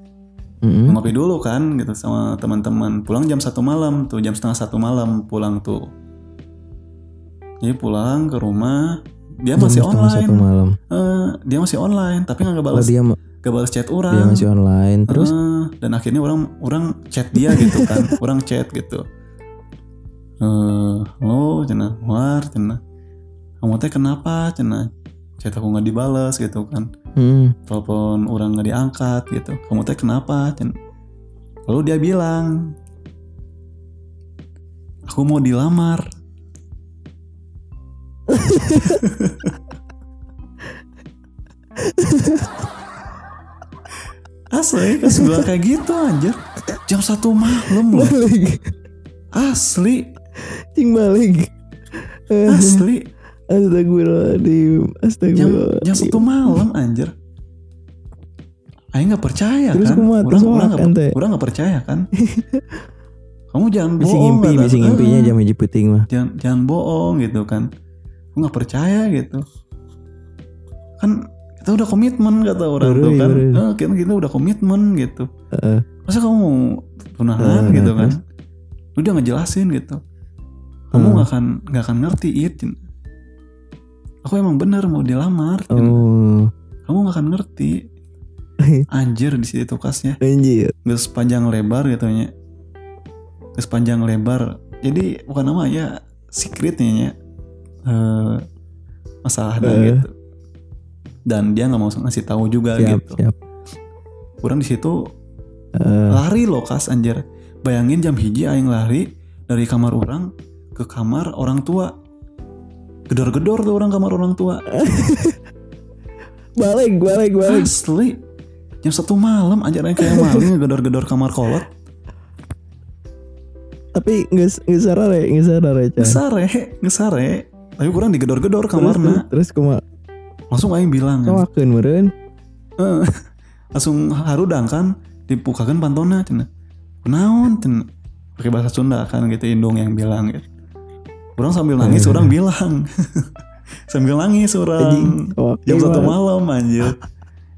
Mm-mm. ngopi dulu kan gitu sama teman-teman pulang jam satu malam tuh jam setengah satu malam pulang tuh jadi pulang ke rumah dia Jam masih online satu malam. Eh, dia masih online tapi nggak Oh, balas dia ma- nggak balas chat dia orang masih online. Terus? Eh, dan akhirnya orang orang chat dia gitu kan. Orang chat gitu. Eh halo cina. War cina. Kamu teh kenapa cina? Chat aku nggak dibales gitu kan. Hmm. telepon orang nggak diangkat gitu. Kamu teh kenapa Cen? lalu dia bilang aku mau dilamar asli pas bilang kayak gitu anjir. Jam satu malam loh. Balik. Asli. Cing balik. Asli. Astagfirullahaladzim jam astagfirullahaladzim. jam satu malam anjir. Aing nggak percaya Terus kan? kumaha? orang Terus orang kan, teh? orang nggak percaya kan? Kamu jangan misi bohong ngimpi kata. misi ngimpinya Eh, jam hiji puting mah. Jangan jangan bohong gitu kan. Aku nggak percaya gitu. Kan kita udah komitmen kata orang tuh kan. bener. Eh, kita, kita udah komitmen gitu. Heeh. masa kamu mau tunangan Eh, gitu kan? Terus? udah ngejelasin gitu. Kamu nggak akan nggak akan ngerti it aku emang bener mau dilamar Cen. Oh, kamu nggak akan ngerti. Anjir di situ kasnya. Anjir. nggak sepanjang lebar gitu nya. Nggak sepanjang lebar. Jadi bukan nama ya secretnya ya Eh, masalah ada Eh. gitu dan dia nggak mau ngasih tahu juga Siap, gitu. siap. kurang di situ Eh, lari loh kas anjir. Bayangin jam hiji aing lari dari kamar orang ke kamar orang tua. Gedor-gedor tuh orang kamar orang tua. Balik, balik, balik. asli. Jam satu malam anjir aing kayak maling ngegedor-gedor kamar kolot. Tapi nggak nggak sarare, nggak sarare, Chan. ngesare ngesare. Tapi kurang digedor-gedor Terus, kamarna. terus kuma langsung aing bilang kan. kawakeun meureun. Langsung harudang kan dibukakan pantona cina naon cina pakai bahasa Sunda kan gitu indung yang bilang gitu. Orang sambil nangis orang bilang. Sambil nangis orang kawake jam satu malam. anjir.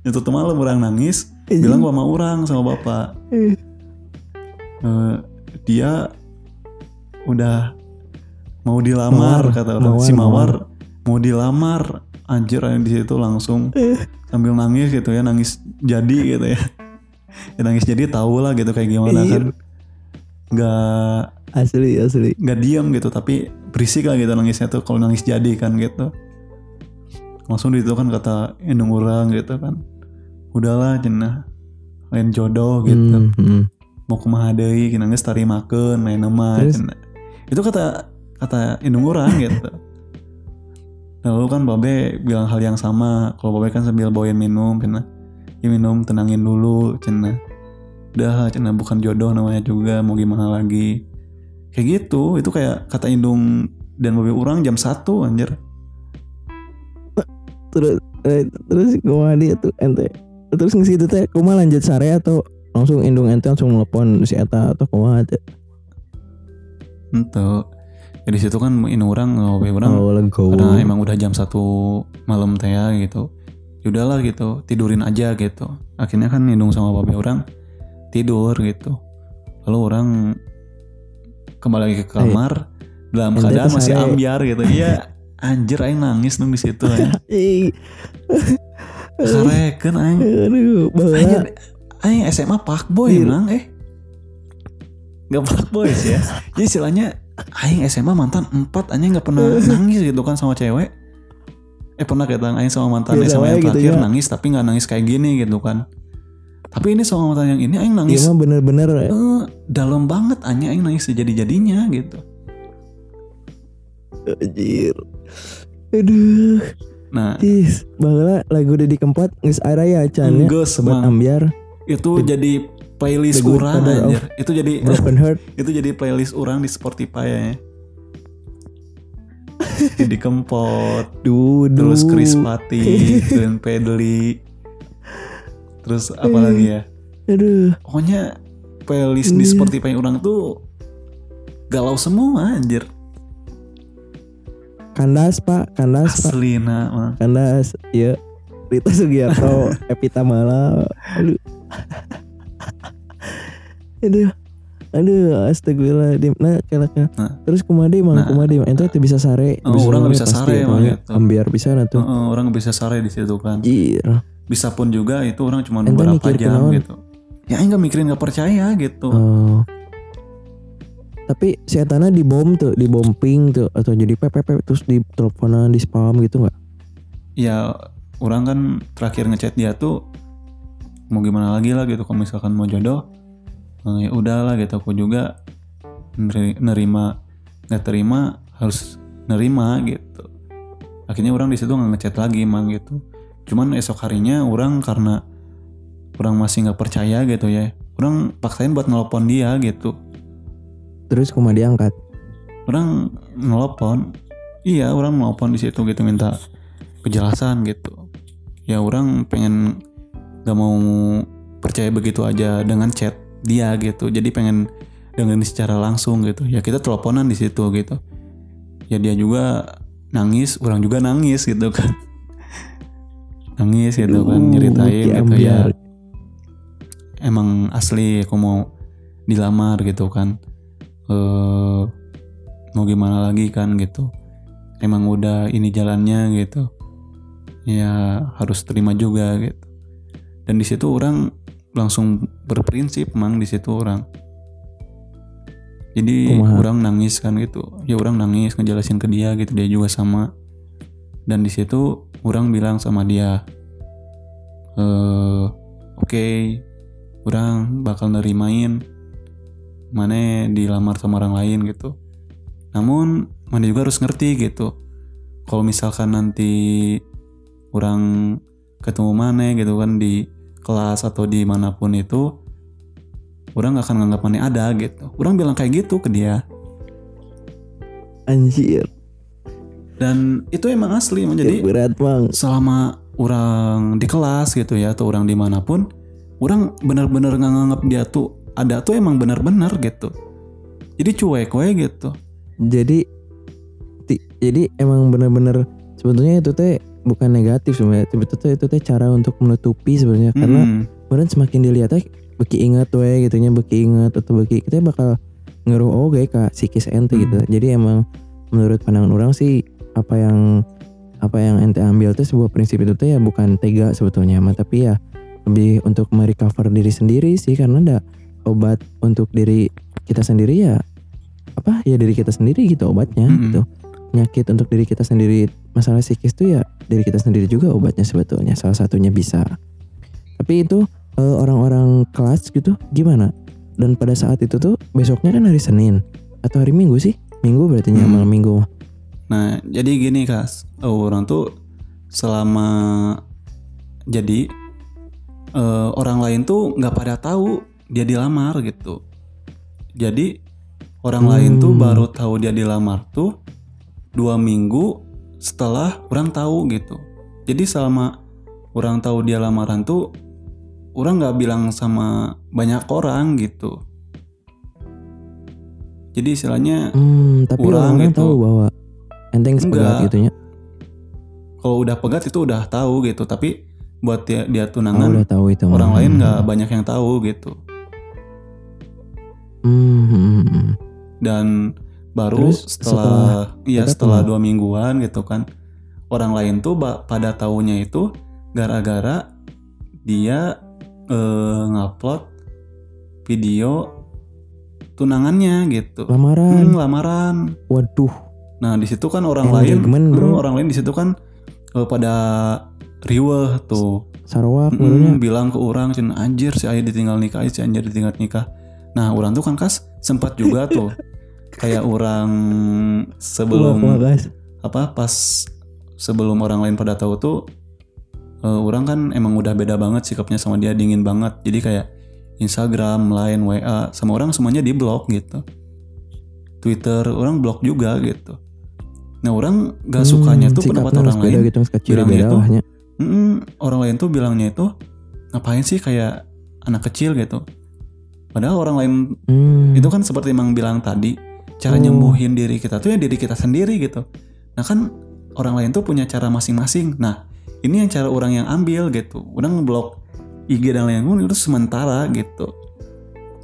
Jam satu malam orang nangis Anjing. bilang sama orang sama bapak. Eh, dia udah mau dilamar Mawar, kata orang. Mawar, si mawar. mau dilamar anjir yang di situ langsung sambil nangis gitu ya nangis jadi gitu ya. Ya nangis jadi tahu lah gitu kayak gimana Iya. kan. Nggak asli, asli. nggak diam gitu tapi berisik lah gitu nangisnya tuh kalau nangis jadi kan gitu. Langsung di situ kan kata indung orang gitu kan. Udahlah cenah lain jodoh gitu. Hmm, hmm. mau kumaha deui kina geus tarimakeun lain nama itu kata kata indung orang gitu lalu kan babe bilang hal yang sama. Kalau babe kan sambil bawain minum cenah ya minum tenangin dulu cenah udah cenah bukan jodoh namanya juga mau gimana lagi. Kayak gitu itu kayak kata indung dan babe orang jam satu anjir. Terus eh, terus kumaha dia tuh ente. Terus ngisi itu teh kumaha lanjut sare atau langsung indung ente langsung nelpon si eta atau kumaha teh. ente ya di situ kan indung orang babe orang Oh, karena emang udah jam satu malam teh ya gitu. Yaudahlah gitu. Tidurin aja gitu. Akhirnya kan nindung sama babe orang tidur gitu. Lalu orang kembali lagi ke kamar dalam ente keadaan masih kesare. ambiar gitu. Iya anjir aing nangis nung di situ ya kareken aing. Aduh, baheula. anjir aing SMA pak boy emang eh. Gak pak boy sih ya. Jadi istilahnya aing SMA mantan empat anjing nggak pernah nangis gitu kan sama cewek. Eh pernah ketang aing sama mantan Biasa SMA yang gitu terakhir ya. nangis tapi nggak nangis kayak gini gitu kan. Tapi ini sama mantan yang ini aing Iya nangis. mah bener-bener eh, dalam banget anjing aing nangis sejadi jadinya gitu. Anjir. Aduh, nah. Baheula lagu Dedi Kempot geus aya ya. Can ya. Ambiar, itu jadi playlist The orang anjir itu jadi Broken Heart. itu jadi playlist orang di Spotify ya jadi kempot Duh, terus Patti, Glenn Pedley, terus apa lagi ya? Aduh, Pokoknya playlist di Iya. Spotify orang tuh galau semua anjir. kandas Pak, kandas Pak. Asli mah. Kandas, iya. Rita Sugiarto, Epita Mala. Aduh. Aduh. Aduh, astagfirullahaladzim. Nah, kelak Nah. Terus kumadi mang, Nah. kumadi mang. Ente teh bisa sare. Oh, orang nggak bisa sare, emang gitu. Ambiar bisa na tuh. Heeh, orang bisa sare di situ kan. Anjir. Bisa pun juga itu orang cuma Ente beberapa jam gitu. Ya enggak mikirin nggak percaya gitu. Oh. Tapi si Etana di bom tuh, di bombing tuh atau jadi PPP terus di teleponan di spam gitu nggak? Ya orang kan terakhir ngechat dia tuh mau gimana lagi lah gitu kalau misalkan mau jodoh eh, ya udahlah gitu. Aku juga neri- nerima nggak terima harus nerima gitu. Akhirnya orang di situ nggak ngechat lagi emang gitu. Cuman esok harinya orang karena orang masih nggak percaya gitu ya orang paksain buat nelpon dia gitu. Terus kumadi angkat. orang nelpon. Iya orang nelpon di situ gitu minta kejelasan gitu. Ya orang pengen gak mau percaya begitu aja dengan chat dia gitu. Jadi pengen dengan secara langsung gitu. Ya kita teleponan di situ gitu. Ya dia juga nangis orang juga nangis gitu kan. Nangis gitu kan nyeritain gitu ya. Emang asli aku mau dilamar gitu kan. Eh mau gimana lagi kan gitu. Emang udah ini jalannya gitu. Ya harus terima juga gitu dan di situ orang langsung berprinsip emang di situ orang. Jadi Kumaha. orang nangis kan gitu. Ya orang nangis ngejelasin ke dia gitu. Dia juga sama. Dan di situ orang bilang sama dia eh oke orang bakal nerimain mana dilamar sama orang lain gitu. Namun mana juga harus ngerti gitu. Kalau misalkan nanti orang ketemu mana gitu kan di kelas atau di mana pun itu orang gak akan nganggap mana ada gitu. Orang bilang kayak gitu ke dia. Anjir. dan itu emang asli emang jadi berat bang. selama orang di kelas gitu ya atau orang di mana pun orang benar-benar nggak nganggap dia tuh ada tuh emang benar-benar gitu. Jadi cuek we gitu. Jadi jadi emang bener-bener sebetulnya itu teh bukan negatif sebenarnya. Sebetulnya itu teh cara untuk menutupi sebenarnya karena Hmm, Kemudian semakin dilihat teh beki inget we gitunya beki inget atau beki kita bakal ngeruh oge kak psikis ente Hmm. gitu. Jadi emang menurut pandangan orang sih apa yang apa yang ente ambil tuh sebuah prinsip itu tuh ya bukan tega sebetulnya mah tapi ya lebih untuk merecover diri sendiri sih karena ada obat untuk diri kita sendiri ya apa ya diri kita sendiri gitu obatnya Mm-mm. gitu penyakit untuk diri kita sendiri masalah psikis tuh ya diri kita sendiri juga obatnya sebetulnya salah satunya bisa. Tapi itu eh, orang-orang kelas gitu gimana? Dan pada saat itu tuh besoknya kan hari Senin atau hari Minggu sih? Minggu berarti Hmm. malam Minggu. Nah jadi gini kas. Oh, orang tuh selama jadi eh, orang lain tuh nggak pada tahu dia dilamar gitu. Jadi orang Hmm. lain tuh baru tahu dia dilamar tuh dua minggu setelah orang tahu gitu. Jadi selama orang tahu dia lamaran tuh orang nggak bilang sama banyak orang gitu. Jadi istilahnya hmm, tapi orang gitu. tahu bahwa enteng sepegat gitu ya kalau udah pegat itu udah tahu gitu tapi buat dia, dia oh, tunangan udah tahu itu orang lain nggak banyak yang tahu gitu. Hmm, hmm, hmm, hmm. dan baru Terus setelah, setelah pegat setelah dua mingguan gitu kan orang lain tuh ba- pada tahunya itu gara-gara dia eh, ngupload video tunangannya gitu. Lamaran. Hmm, lamaran. Waduh. Nah di situ kan orang lain Engagement, bro. hmm, orang lain di situ kan eh, pada riweh tuh. Sarwak Mm, barunya. bilang ke orang cina anjir si ayah ditinggal nikah si anjir ditinggal nikah. Nah orang tuh kan kas sempat juga tuh kayak orang sebelum guys. apa pas sebelum orang lain pada tahu tuh eh, orang kan emang udah beda banget sikapnya sama dia dingin banget jadi kayak Instagram, Line, WA sama orang semuanya di blok gitu Twitter orang blok juga gitu nah orang gak sukanya Hmm, tuh pendapat orang lain gitu bilangnya itu. Mm-mm, orang lain tuh bilangnya itu ngapain sih kayak anak kecil gitu. Padahal orang lain Hmm. itu kan seperti emang bilang tadi cara Oh. nyembuhin diri kita tuh ya diri kita sendiri gitu. Nah kan orang lain tuh punya cara masing-masing. Nah ini yang cara orang yang ambil gitu. Orang ngeblok IG dan lain-lain itu sementara gitu.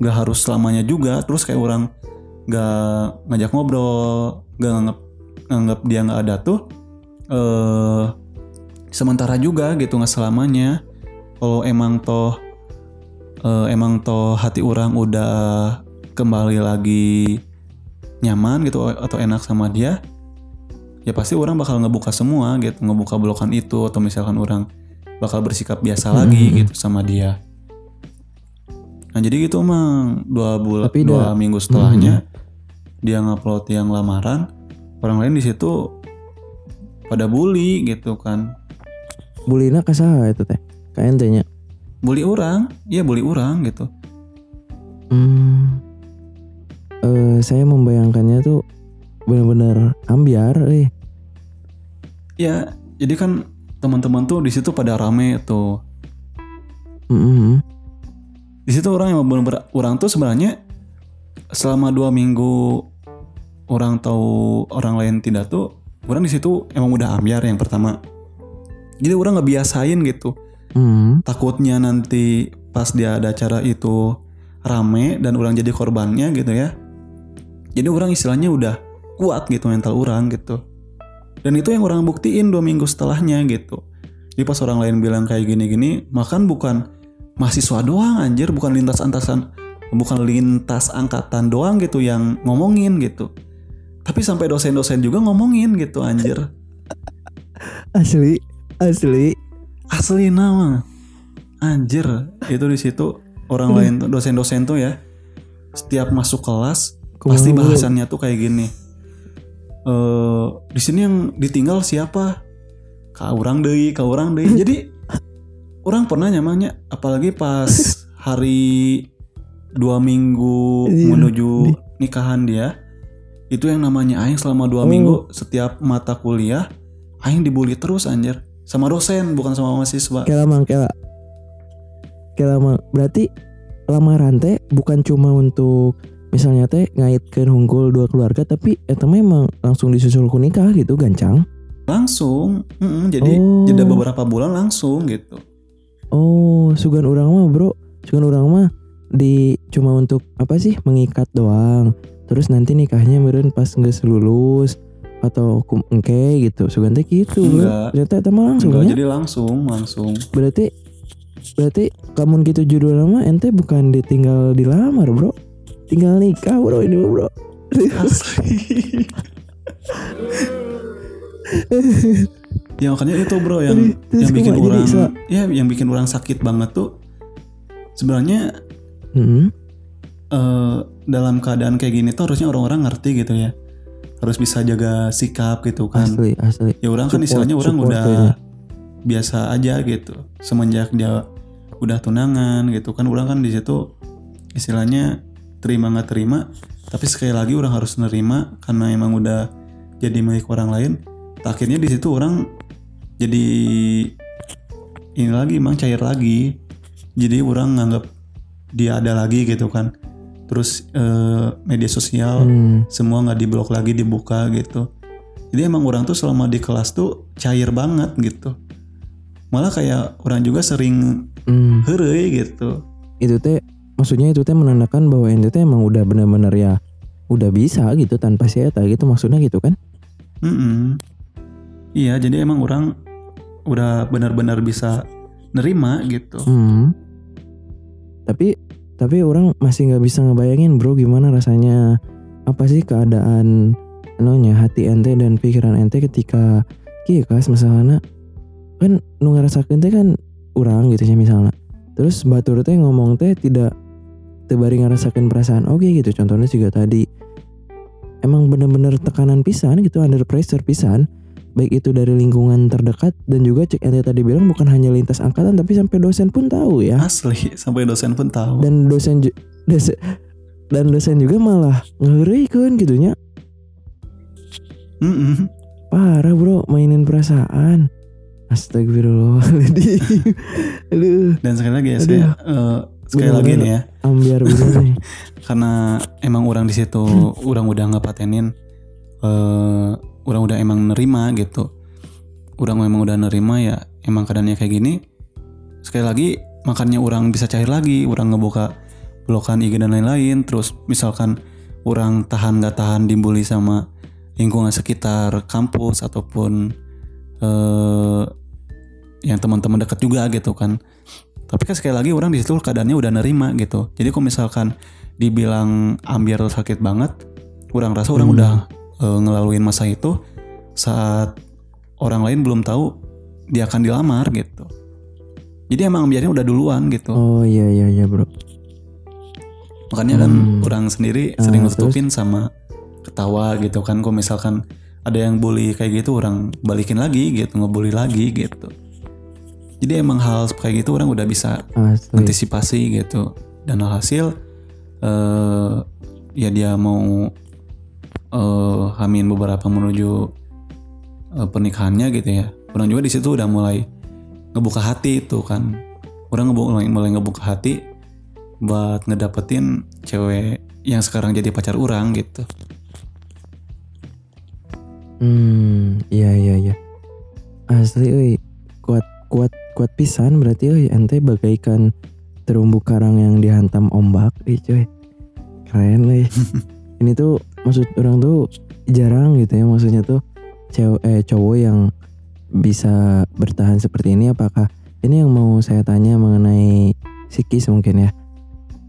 Gak harus selamanya juga. Terus kayak orang gak ngajak ngobrol, gak nganggap nganggap dia nggak ada tuh. eh sementara juga gitu nggak selamanya. Kalau emang toh eh, emang toh hati orang udah kembali lagi nyaman gitu atau enak sama dia ya pasti orang bakal ngebuka semua gitu ngebuka blokan itu atau misalkan orang bakal bersikap biasa lagi Hmm. gitu sama dia. Nah jadi gitu emang dua bulan Tapi dua dah- minggu setelahnya dia ngupload yang lamaran orang lain di situ pada bully gitu kan. Bulina kasaha itu teh ka ente nya bully orang iya bully orang gitu. Hmm. Eh saya membayangkannya tuh benar-benar ambiar eh. Ya jadi kan teman-teman tuh di situ pada rame tuh. Mm-mm. di situ orang yang bener-bener orang tuh sebenarnya selama dua minggu orang tahu orang lain tidak tuh orang di situ emang udah ambiar yang pertama. Jadi orang nggak biasain gitu. Hmm. takutnya nanti pas dia ada acara itu rame dan orang jadi korbannya gitu ya jadi orang istilahnya udah kuat gitu mental orang gitu. Dan itu yang orang buktiin dua minggu setelahnya gitu. Jadi pas orang lain bilang kayak gini-gini makan bukan mahasiswa doang anjir. Bukan lintas antasan bukan lintas angkatan doang gitu yang ngomongin gitu. Tapi sampai dosen-dosen juga ngomongin gitu anjir. Asli, asli. asli nama. Anjir itu di situ orang lain dosen-dosen tuh ya. Setiap masuk kelas Pasti bahasannya tuh kayak gini. Eh di sini yang ditinggal siapa? Kau orang deui kau orang deui. Jadi orang pernah nyamannya apalagi pas hari dua minggu Iya, menuju nikahan dia itu yang namanya aing selama dua Oh. minggu setiap mata kuliah aing dibully terus anjir. Sama dosen bukan sama mahasiswa. Kayak lama, kayak kayak lama. Berarti lamaran teh bukan cuma untuk misalnya teh ngaitkeun hungkul dua keluarga tapi eta mah emang langsung disusul ku nikah gitu gancang. langsung Mm-mm, jadi Oh. jeda beberapa bulan langsung gitu Oh, sugan orang mah, Bro. Sugan orang mah di cuma untuk apa sih? Mengikat doang. Terus nanti nikahnya meureun pas geus lulus atau kum engke gitu. Sugan teh gitu. Enggak. Ternyata eta mah langsung Enggak, ya. jadi langsung langsung Berarti berarti kamu gitu judul nama ente bukan ditinggal dilamar, Bro. Tinggal nikah, Bro, ini Bro. asli ya makanya itu bro yang yang bikin orang ya yang bikin orang sakit banget tuh sebenarnya Hmm. eh, dalam keadaan kayak gini tuh harusnya orang-orang ngerti gitu ya harus bisa jaga sikap gitu kan Asli, asli. ya orang kan Support- istilahnya orang udah kayaknya. biasa aja gitu semenjak dia udah tunangan gitu kan orang kan di situ istilahnya terima nggak terima. Tapi sekali lagi orang harus nerima karena emang udah jadi milik orang lain. Akhirnya di situ orang jadi ini lagi emang cair lagi. Jadi orang nganggap dia ada lagi gitu kan. Terus eh, media sosial Hmm. semua nggak diblok lagi dibuka gitu. Jadi emang orang tuh selama di kelas tuh cair banget gitu. Malah kayak orang juga sering Hmm. gitu. Itu teh maksudnya itu teh menandakan bahwa ente teh emang udah benar-benar ya udah bisa gitu tanpa si eta gitu maksudnya gitu kan? Mm-mm. iya jadi emang orang udah benar-benar bisa nerima gitu Hmm. Tapi tapi orang masih nggak bisa ngebayangin bro gimana rasanya apa sih keadaan anonya hati ente dan pikiran ente ketika kieu kas misalnya kan nu ngarasakeun teh kan urang gitu ya misalnya. Terus batur teh ngomong teh tidak tebari ngarasakeun perasaan oke gitu. Contohnya juga tadi emang bener-bener tekanan pisan gitu under pressure pisan. Baik itu dari lingkungan terdekat dan juga cek ente tadi bilang bukan hanya lintas angkatan tapi sampai dosen pun tahu ya. Asli sampai dosen pun tahu. Dan dosen dosen dan dosen juga malah ngerikan gitunya. Mm-mm. parah bro mainin perasaan. Astagfirullahaladzim. Aduh. Dan sekali lagi ya saya eh, sekali lagi Bener-bener. nih ya. ambiar bener karena emang orang di situ orang udah ngepatenin eh orang udah emang nerima gitu. Orang emang udah nerima ya emang keadaannya kayak gini. Sekali lagi makanya orang bisa cair lagi orang ngebuka blokan IG dan lain-lain. Terus misalkan orang tahan gak tahan dibully sama lingkungan sekitar kampus ataupun eh yang teman-teman dekat juga gitu kan tapi kan sekali lagi orang di situ keadaannya udah nerima gitu. Jadi kalau misalkan dibilang ambiar sakit banget kurang rasa orang Hmm. udah eh, ngelaluin masa itu saat orang lain belum tahu dia akan dilamar gitu. Jadi emang ambiarnya udah duluan gitu. Oh iya iya iya bro. Makanya kan Hmm. orang sendiri Ah, sering nutupin sama ketawa gitu kan. Kalau misalkan ada yang bully kayak gitu orang balikin lagi gitu ngebully lagi gitu jadi emang hal kayak gitu orang udah bisa asli. antisipasi gitu. Dan alhasil eh ya dia mau eh hamin beberapa menuju eh, pernikahannya gitu ya. Orang juga di situ udah mulai ngebuka hati itu kan. Orang ngebu- mulai, mulai ngebuka hati buat ngedapetin cewek yang sekarang jadi pacar orang gitu. Hmm iya iya iya. Asli kuat kuat pisan berarti euy ente bagaikan terumbu karang yang dihantam ombak euy cuy keren euy ini tuh maksud orang tuh jarang gitu ya maksudnya tuh cewek eh, cowok yang bisa bertahan seperti ini apakah ini yang mau saya tanya mengenai psikis mungkin ya?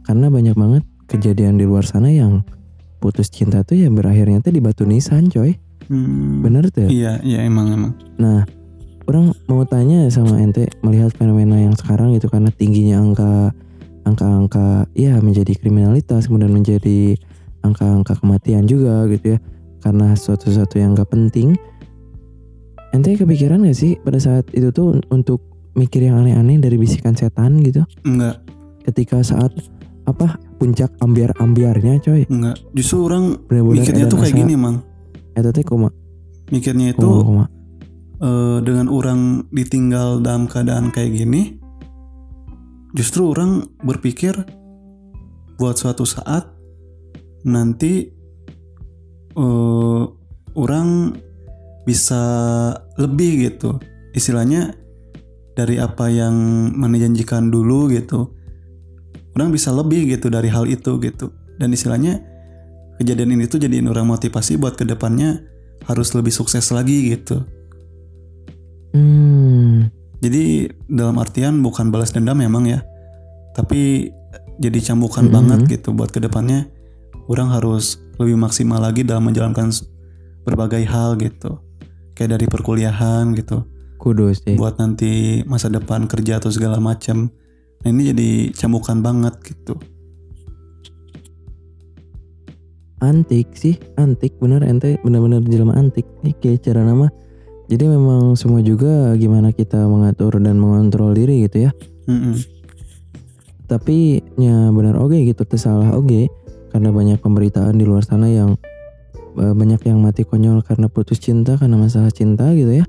Karena banyak banget kejadian di luar sana yang putus cinta tuh ya berakhirnya tuh di batu nisan coy. Hmm, bener tuh ya? Iya, iya emang emang. Nah, orang mau tanya sama ente melihat fenomena yang sekarang itu karena tingginya angka angka-angka ya menjadi kriminalitas kemudian menjadi angka-angka kematian juga gitu ya karena sesuatu-sesuatu yang gak penting. Ente kepikiran gak sih pada saat itu tuh untuk mikir yang aneh-aneh dari bisikan setan gitu Enggak, ketika saat apa puncak ambiar-ambiarnya coy enggak. Justru orang bener-bener mikirnya edan tuh kayak gini, Mang. eta teh koma Mikirnya itu koma koma eh, dengan orang ditinggal dalam keadaan kayak gini, justru orang berpikir buat suatu saat nanti eh, orang bisa lebih gitu. Istilahnya dari apa yang mana janjikan dulu gitu. Orang bisa lebih gitu dari hal itu gitu. Dan istilahnya kejadian ini tuh jadiin orang motivasi buat ke depannya harus lebih sukses lagi gitu. Hmm Jadi dalam artian bukan balas dendam memang ya, tapi jadi cambukan Mhm. banget gitu buat ke depannya. Orang harus lebih maksimal lagi dalam menjalankan berbagai hal gitu, kayak dari perkuliahan gitu, kudus deh buat nanti masa depan kerja atau segala macam. Nah ini jadi cambukan banget gitu. antik sih antik bener ente bener-bener jelema antik nih kayak cara nama jadi memang semua juga gimana kita mengatur dan mengontrol diri gitu ya Mm-mm. tapi ya benar oke gitu tersalah oke karena banyak pemberitaan di luar sana yang eh, banyak yang mati konyol karena putus cinta karena masalah cinta gitu ya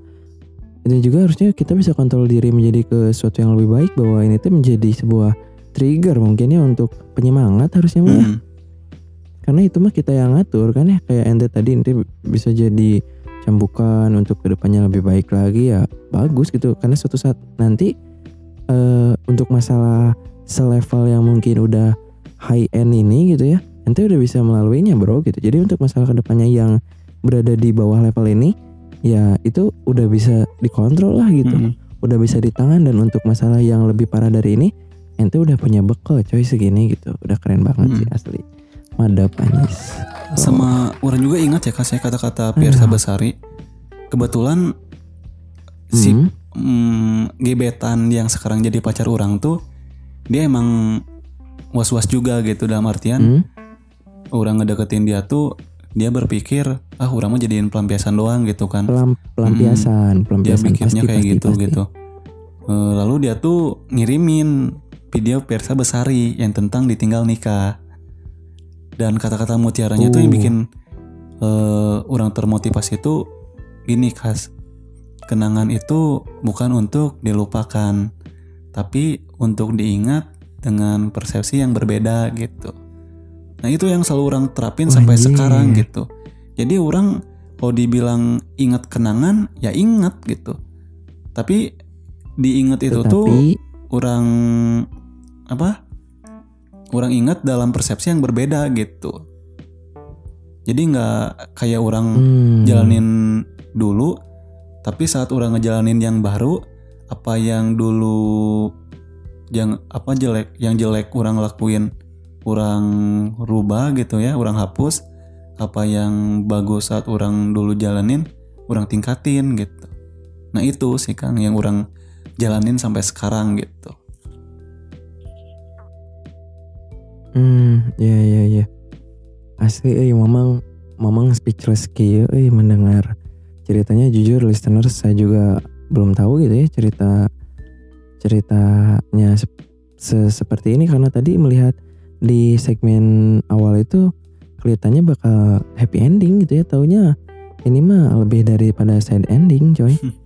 dan juga harusnya kita bisa kontrol diri menjadi ke sesuatu yang lebih baik bahwa ini tuh menjadi sebuah trigger mungkin ya untuk penyemangat harusnya ya. Mm-mm. karena itu mah kita yang ngatur kan ya kayak ente tadi ente bisa jadi cambukan untuk ke depannya lebih baik lagi ya bagus gitu. Karena suatu saat nanti eh untuk masalah selevel yang mungkin udah high end ini gitu ya ente udah bisa melaluinya bro gitu. Jadi untuk masalah ke depannya yang berada di bawah level ini ya itu udah bisa dikontrol lah gitu. Mm-mm. udah bisa di tangan dan untuk masalah yang lebih parah dari ini ente udah punya bekal coy segini gitu. Udah keren banget Hmm. sih asli madap anjis Sama orang juga ingat ya kasih kata-kata Piersa Besari. Kebetulan si Hmm. mm, gebetan yang sekarang jadi pacar orang tuh dia emang was-was juga gitu dalam artian Hmm. orang ngedeketin dia tuh dia berpikir ah orang mah jadiin pelampiasan doang gitu kan Pelam, pelampiasan dia pelampiasan pikirnya pasti, kayak pasti, gitu pasti. gitu Eh, lalu dia tuh ngirimin video Persa Besari yang tentang ditinggal nikah dan kata-kata mutiaranya tuh yang Uh. bikin eh, orang termotivasi itu gini khas kenangan itu bukan untuk dilupakan tapi untuk diingat dengan persepsi yang berbeda gitu nah itu yang selalu orang terapin sampai Anjir. sekarang gitu jadi orang kalau dibilang ingat kenangan ya ingat gitu tapi diingat itu tuh tetapi orang apa orang ingat dalam persepsi yang berbeda gitu. Jadi nggak kayak orang hmm, jalanin dulu tapi saat orang ngejalanin yang baru apa yang dulu yang apa jelek yang jelek orang lakuin orang rubah gitu ya orang hapus apa yang bagus saat orang dulu jalanin orang tingkatin gitu. Nah itu sih kang yang orang jalanin sampai sekarang gitu hmm ya ya ya. Asli eh mamang mamang speechless kieu eh mendengar ceritanya. Jujur listeners saya juga belum tahu gitu ya cerita ceritanya sep- se- seperti ini. Karena tadi melihat di segmen awal itu kelihatannya bakal happy ending gitu ya. Taunya ini mah lebih daripada sad ending coy.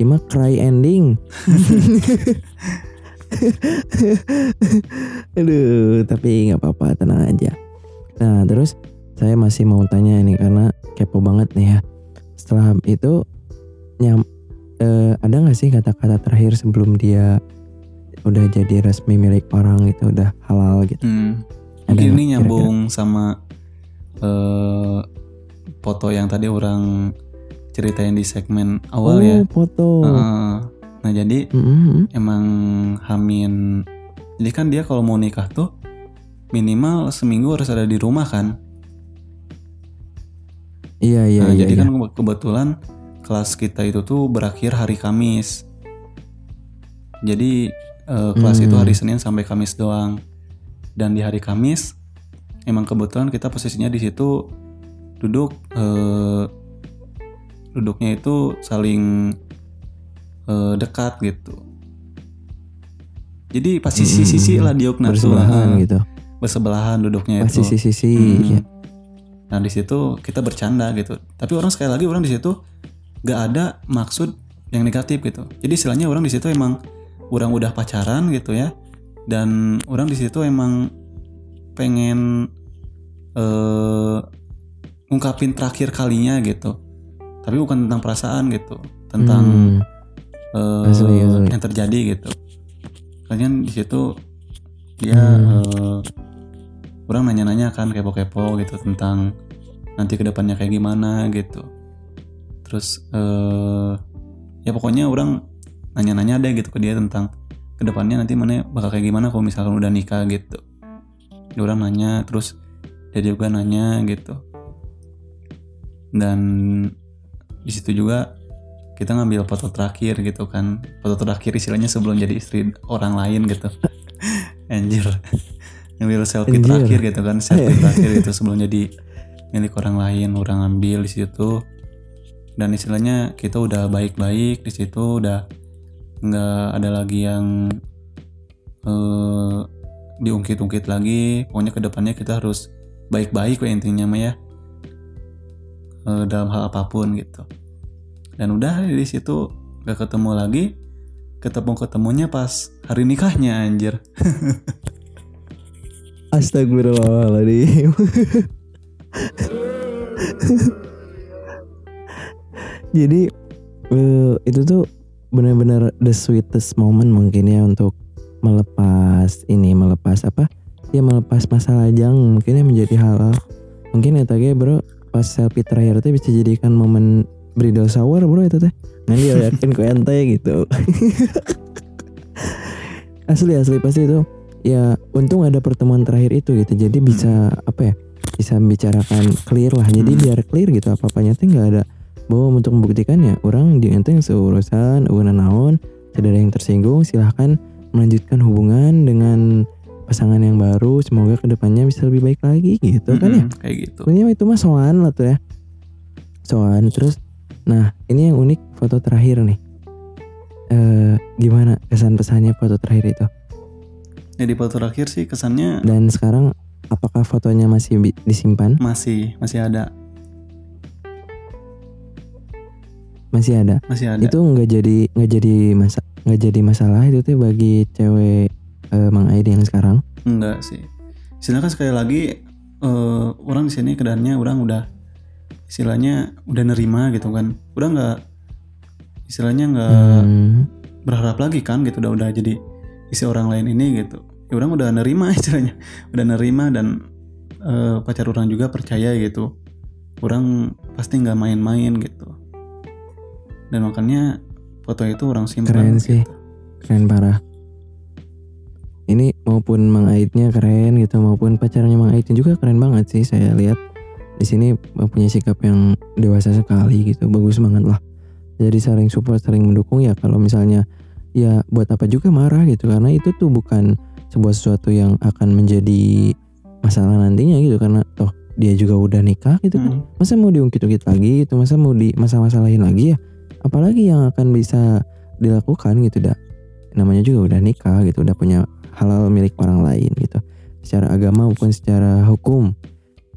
Ini mah cry ending aduh tapi nggak apa-apa tenang aja nah terus saya masih mau tanya ini karena kepo banget nih ya setelah itu nyam eh, ada nggak sih kata-kata terakhir sebelum dia udah jadi resmi milik orang gitu udah halal gitu Hmm. Ada Mungkin ini kira-kira? nyambung sama eh, foto yang tadi orang ceritain di segmen awal oh ya. foto Heeh. Nah jadi Mm-mm. emang Hamin jadi kan dia kalau mau nikah tuh minimal seminggu harus ada di rumah kan iya iya nah iya, jadi iya. kan ke- kebetulan kelas kita itu tuh berakhir hari Kamis jadi eh, kelas Hmm. itu hari Senin sampai Kamis doang dan di hari Kamis emang kebetulan kita posisinya di situ duduk eh, duduknya itu saling eh, dekat gitu jadi pas sisi-sisi lah diukna tuh bersebelahan eh, gitu bersebelahan duduknya pas itu sisi-sisi Hmm. ya. Nah di situ kita bercanda gitu. Tapi orang sekali lagi orang di situ gak ada maksud yang negatif gitu. Jadi istilahnya orang di situ emang orang udah pacaran gitu ya. Dan orang di situ emang pengen eh ungkapin terakhir kalinya gitu. Tapi bukan tentang perasaan gitu, tentang Hmm. Eh, Asli, asli. yang terjadi gitu. Kalian di situ dia Hmm. eh, orang nanya-nanya kan kepo-kepo gitu tentang nanti ke depannya kayak gimana gitu. Terus eh ya pokoknya orang nanya-nanya deh gitu ke dia tentang ke depannya nanti mana bakal kayak gimana kalau misalkan udah nikah gitu. Dia orang nanya terus dia juga nanya gitu. Dan di situ juga kita ngambil foto terakhir gitu kan. Foto terakhir istilahnya sebelum jadi istri orang lain gitu. Anjir. Ngambil selfie Anjir. terakhir gitu kan. Selfie terakhir gitu sebelum jadi milik orang lain orang ambil di situ. Dan istilahnya kita udah baik-baik di situ udah nggak ada lagi yang eh, diungkit-ungkit lagi. Pokoknya ke depannya kita harus baik-baik intinya mah ya Eh, dalam hal apa pun gitu dan udah di situ gak ketemu lagi ketemu ketemunya pas hari nikahnya anjir. Astagfirullahaladzim. Jadi eh, itu tuh benar-benar the sweetest moment mungkin ya untuk melepas ini melepas apa? Ya melepas masa lajang mungkin ya menjadi halal mungkin ya tadi bro pas selfie terakhir itu bisa jadikan momen bridal shower bro itu teh. Nanti ya yakin ku ente gitu. Asli asli pasti itu. Ya untung ada pertemuan terakhir itu gitu. Jadi bisa apa ya bisa membicarakan clear lah. Jadi Hmm. biar clear gitu apa apanya tuh nggak ada bahwa untuk membuktikannya orang di ente yang seurusan urusan naon tidak ada yang tersinggung silahkan melanjutkan hubungan dengan pasangan yang baru. Semoga ke depannya bisa lebih baik lagi gitu kan ya. Mm-mm, kayak gitu. Sebenarnya itu mah soan lah tuh ya. Soan terus nah ini yang unik foto terakhir nih. Eh gimana kesan pesannya foto terakhir itu? ya di foto terakhir sih kesannya Dan sekarang apakah fotonya masih disimpan? masih masih ada Masih ada. masih ada Itu nggak jadi nggak jadi masa nggak jadi masalah itu tuh bagi cewek eh, Mang Aid yang sekarang. enggak sih istilahnya kan sekali lagi eh, orang di sini keadaannya orang udah istilahnya udah nerima gitu kan. Udah nggak istilahnya nggak Hmm, berharap lagi kan gitu. Udah udah jadi isi orang lain ini gitu. Ya orang udah nerima istilahnya. Udah nerima dan eh, pacar orang juga percaya gitu. Orang pasti nggak main-main gitu. Dan makanya foto itu orang simpan Keren sih. gitu. keren parah. Ini maupun Mang Aidnya keren gitu maupun pacarnya Mang Aidnya juga keren banget sih saya lihat di sini punya sikap yang dewasa sekali gitu. Bagus banget lah. Jadi saling support saling mendukung ya kalau misalnya ya buat apa juga marah gitu. Karena itu tuh bukan sebuah sesuatu yang akan menjadi masalah nantinya gitu. Karena toh dia juga udah nikah gitu kan. Hmm. masa mau diungkit-ungkit lagi gitu? Masa mau di masa-masalahin lagi ya? Apalagi yang akan bisa dilakukan gitu dah namanya juga udah nikah gitu udah punya halal milik orang lain gitu. Secara agama maupun secara hukum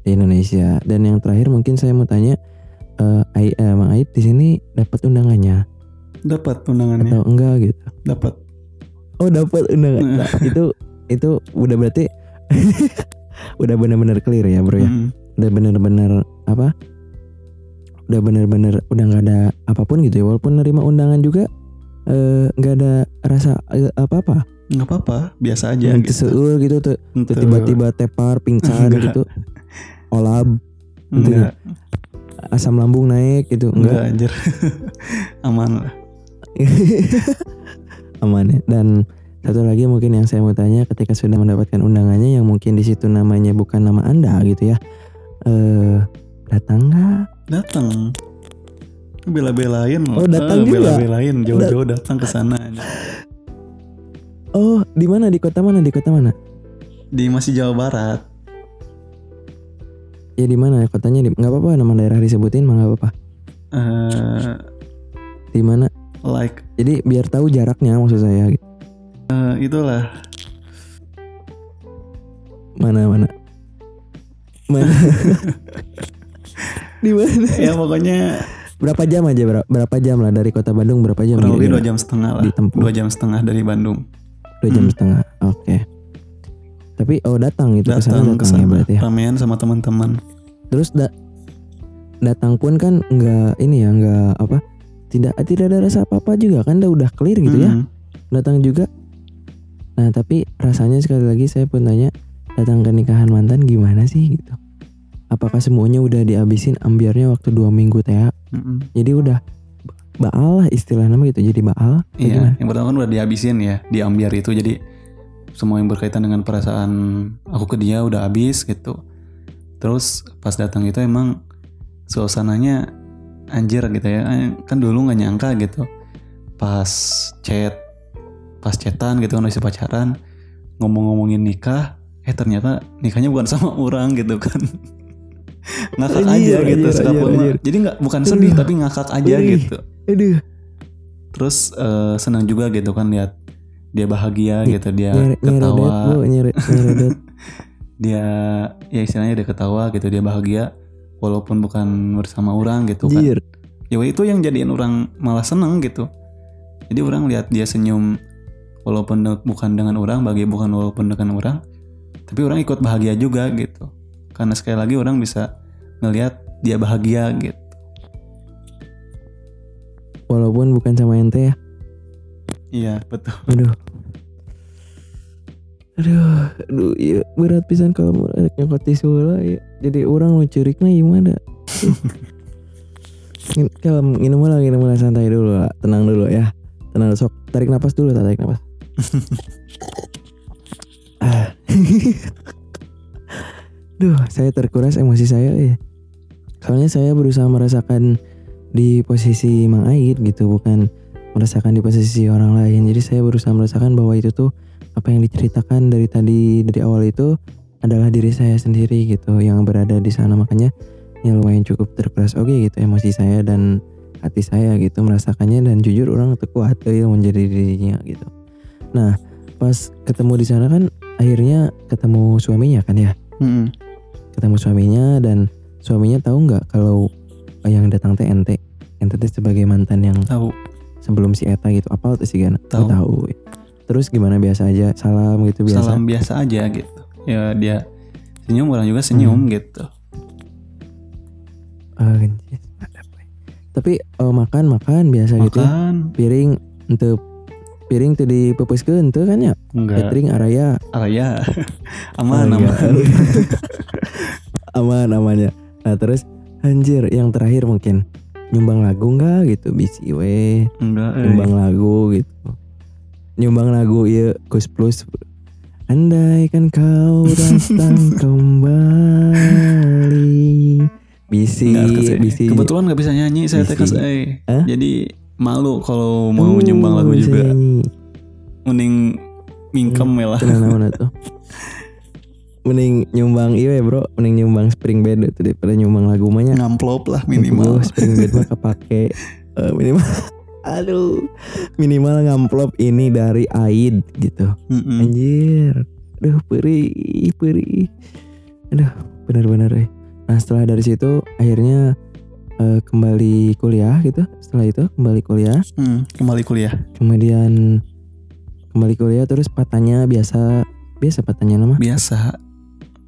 di Indonesia. Dan yang terakhir mungkin saya mau tanya eh Ai- eh, Mang Ait di sini dapat undangannya? Dapat undangannya. Atau enggak gitu? Dapat. Oh dapat undangan. Nah, itu itu udah berarti udah benar-benar clear ya bro ya? Mm. udah bener-bener apa? Udah bener-bener udah nggak ada apa pun gitu ya? Walaupun nerima undangan juga eh, nggak ada rasa apa-apa nggak apa-apa biasa aja gitu. seur gitu tuh tiba-tiba tepar pingsan Enggak. gitu olab enggak asam lambung naik gitu Enggak enggak anjir. Aman lah. aman ya dan satu lagi mungkin yang saya mau tanya ketika sudah mendapatkan undangannya yang mungkin di situ namanya bukan nama anda gitu ya eh datang nggak Datang. Bela-belain. Oh, datang juga? Bela-belain jauh-jauh datang ke sana. oh di mana? Di kota mana? Di kota mana? Di masih Jawa Barat. ya di mana? Kotanya di nggak apa-apa nama daerah disebutin mah nggak apa-apa. Eh di mana? like jadi biar tahu jaraknya maksud saya eh, itulah. Mana mana? Mana? Di mana? Ya pokoknya berapa jam aja? Berapa, jam lah dari kota Bandung berapa jam? Kurang lebih dua jam setengah lah. dua jam setengah dari Bandung Dua jam Hmm. setengah oke. Tapi oh datang gitu datang ke ya sana berarti ya? Ramean sama teman-teman. Terus da- datang pun kan nggak ini ya nggak apa tidak tidak ada rasa apa apa juga kan udah udah clear gitu ya? Mm. datang juga. Nah tapi rasanya sekali lagi saya pun tanya datang ke nikahan mantan gimana sih? gitu. Apakah semuanya udah dihabisin ambiarnya waktu dua minggu teh Mm-mm. jadi udah baal lah istilah nama gitu jadi baal Iya, gimana? yang pertama kan udah dihabisin ya, di ambiar itu jadi semua yang berkaitan dengan perasaan aku ke dia udah habis gitu. Terus pas datang itu emang suasananya anjir gitu ya, Eh, kan dulu nggak nyangka gitu. Pas chat, pas chatan gitu kan masih pacaran, ngomong-ngomongin nikah, eh ternyata nikahnya bukan sama orang gitu kan. ngakak Anjir, aja gitu anjir, sekapun anjir, anjir. Jadi nggak bukan sedih Aduh. tapi ngakak aja Ih. gitu aduh terus eh, senang juga gitu kan lihat dia bahagia gitu dia ketawa lu nyere, nyeredet dia ya istilahnya dia ketawa gitu dia bahagia walaupun bukan bersama orang gitu kan Jir. ya itu yang jadiin orang malah seneng gitu jadi orang lihat dia senyum walaupun de- bukan dengan orang bahagia bukan walaupun dengan orang tapi orang ikut bahagia juga gitu karena sekali lagi orang bisa ngelihat dia bahagia gitu. Walaupun bukan sama ente ya. Iya betul. Aduh. Aduh aduh iya berat pisan kalau nyokot tisu ya jadi orang mau curignya gimana? Kalau minum lah minum lah santai dulu lah tenang dulu ya. Tenang sok tarik napas dulu tarik napas. Ah. duh saya terkuras emosi saya ya. Soalnya saya berusaha merasakan di posisi Mang Ait gitu bukan merasakan di posisi orang lain. Jadi saya berusaha merasakan bahwa itu tuh apa yang diceritakan dari tadi dari awal itu adalah diri saya sendiri gitu yang berada di sana. Makanya ya lumayan cukup terkeras oke gitu emosi saya dan hati saya gitu merasakannya dan jujur orang tuh kuat ya menjadi dirinya gitu. Nah pas ketemu di sana kan akhirnya ketemu suaminya kan ya? Mm-mm. Ketemu suaminya dan suaminya tahu nggak kalau yang datang teh ente ente teh sebagai mantan yang tahu sebelum si Eta gitu apa tuh sih Gana? Tahu. Tahu. Terus gimana biasa aja salam gitu biasa. salam biasa aja gitu ya dia senyum orang juga senyum gitu gencis, mantap, we. Tapi eh, makan makan biasa gitu. ya. makan Piring ente piring tuh dipepeskeun teu kan ya? enggak. Catering araya. ah ya aman Oh, aman. Aman aman ya. Nah, terus anjir yang terakhir mungkin. Nyumbang lagu enggak gitu? Bisi we enggak eh. nyumbang lagu gitu. Nyumbang lagu ya Gus Plus. Andai kan kau datang kembali. Bisi bisi kebetulan nggak bisa nyanyi saya kes- eh. Jadi malu kalau mau Oh, nyumbang lagu juga nyanyi. mending mingkem ya lah Tenang naon tuh mending nyumbang iya bro mending nyumbang spring bed itu daripada nyumbang lagu mah nya ngamplop lah minimal Oh, spring bed mah kepake Eh, minimal aduh minimal ngamplop ini dari Aid gitu Mm-mm. Anjir. Aduh, perih, perih. Aduh, benar-benar eh. Nah, setelah dari situ akhirnya eh, kembali kuliah gitu. Setelah itu kembali kuliah, Hmm, kembali kuliah kemudian kembali kuliah terus patanya biasa biasa patanya nama. biasa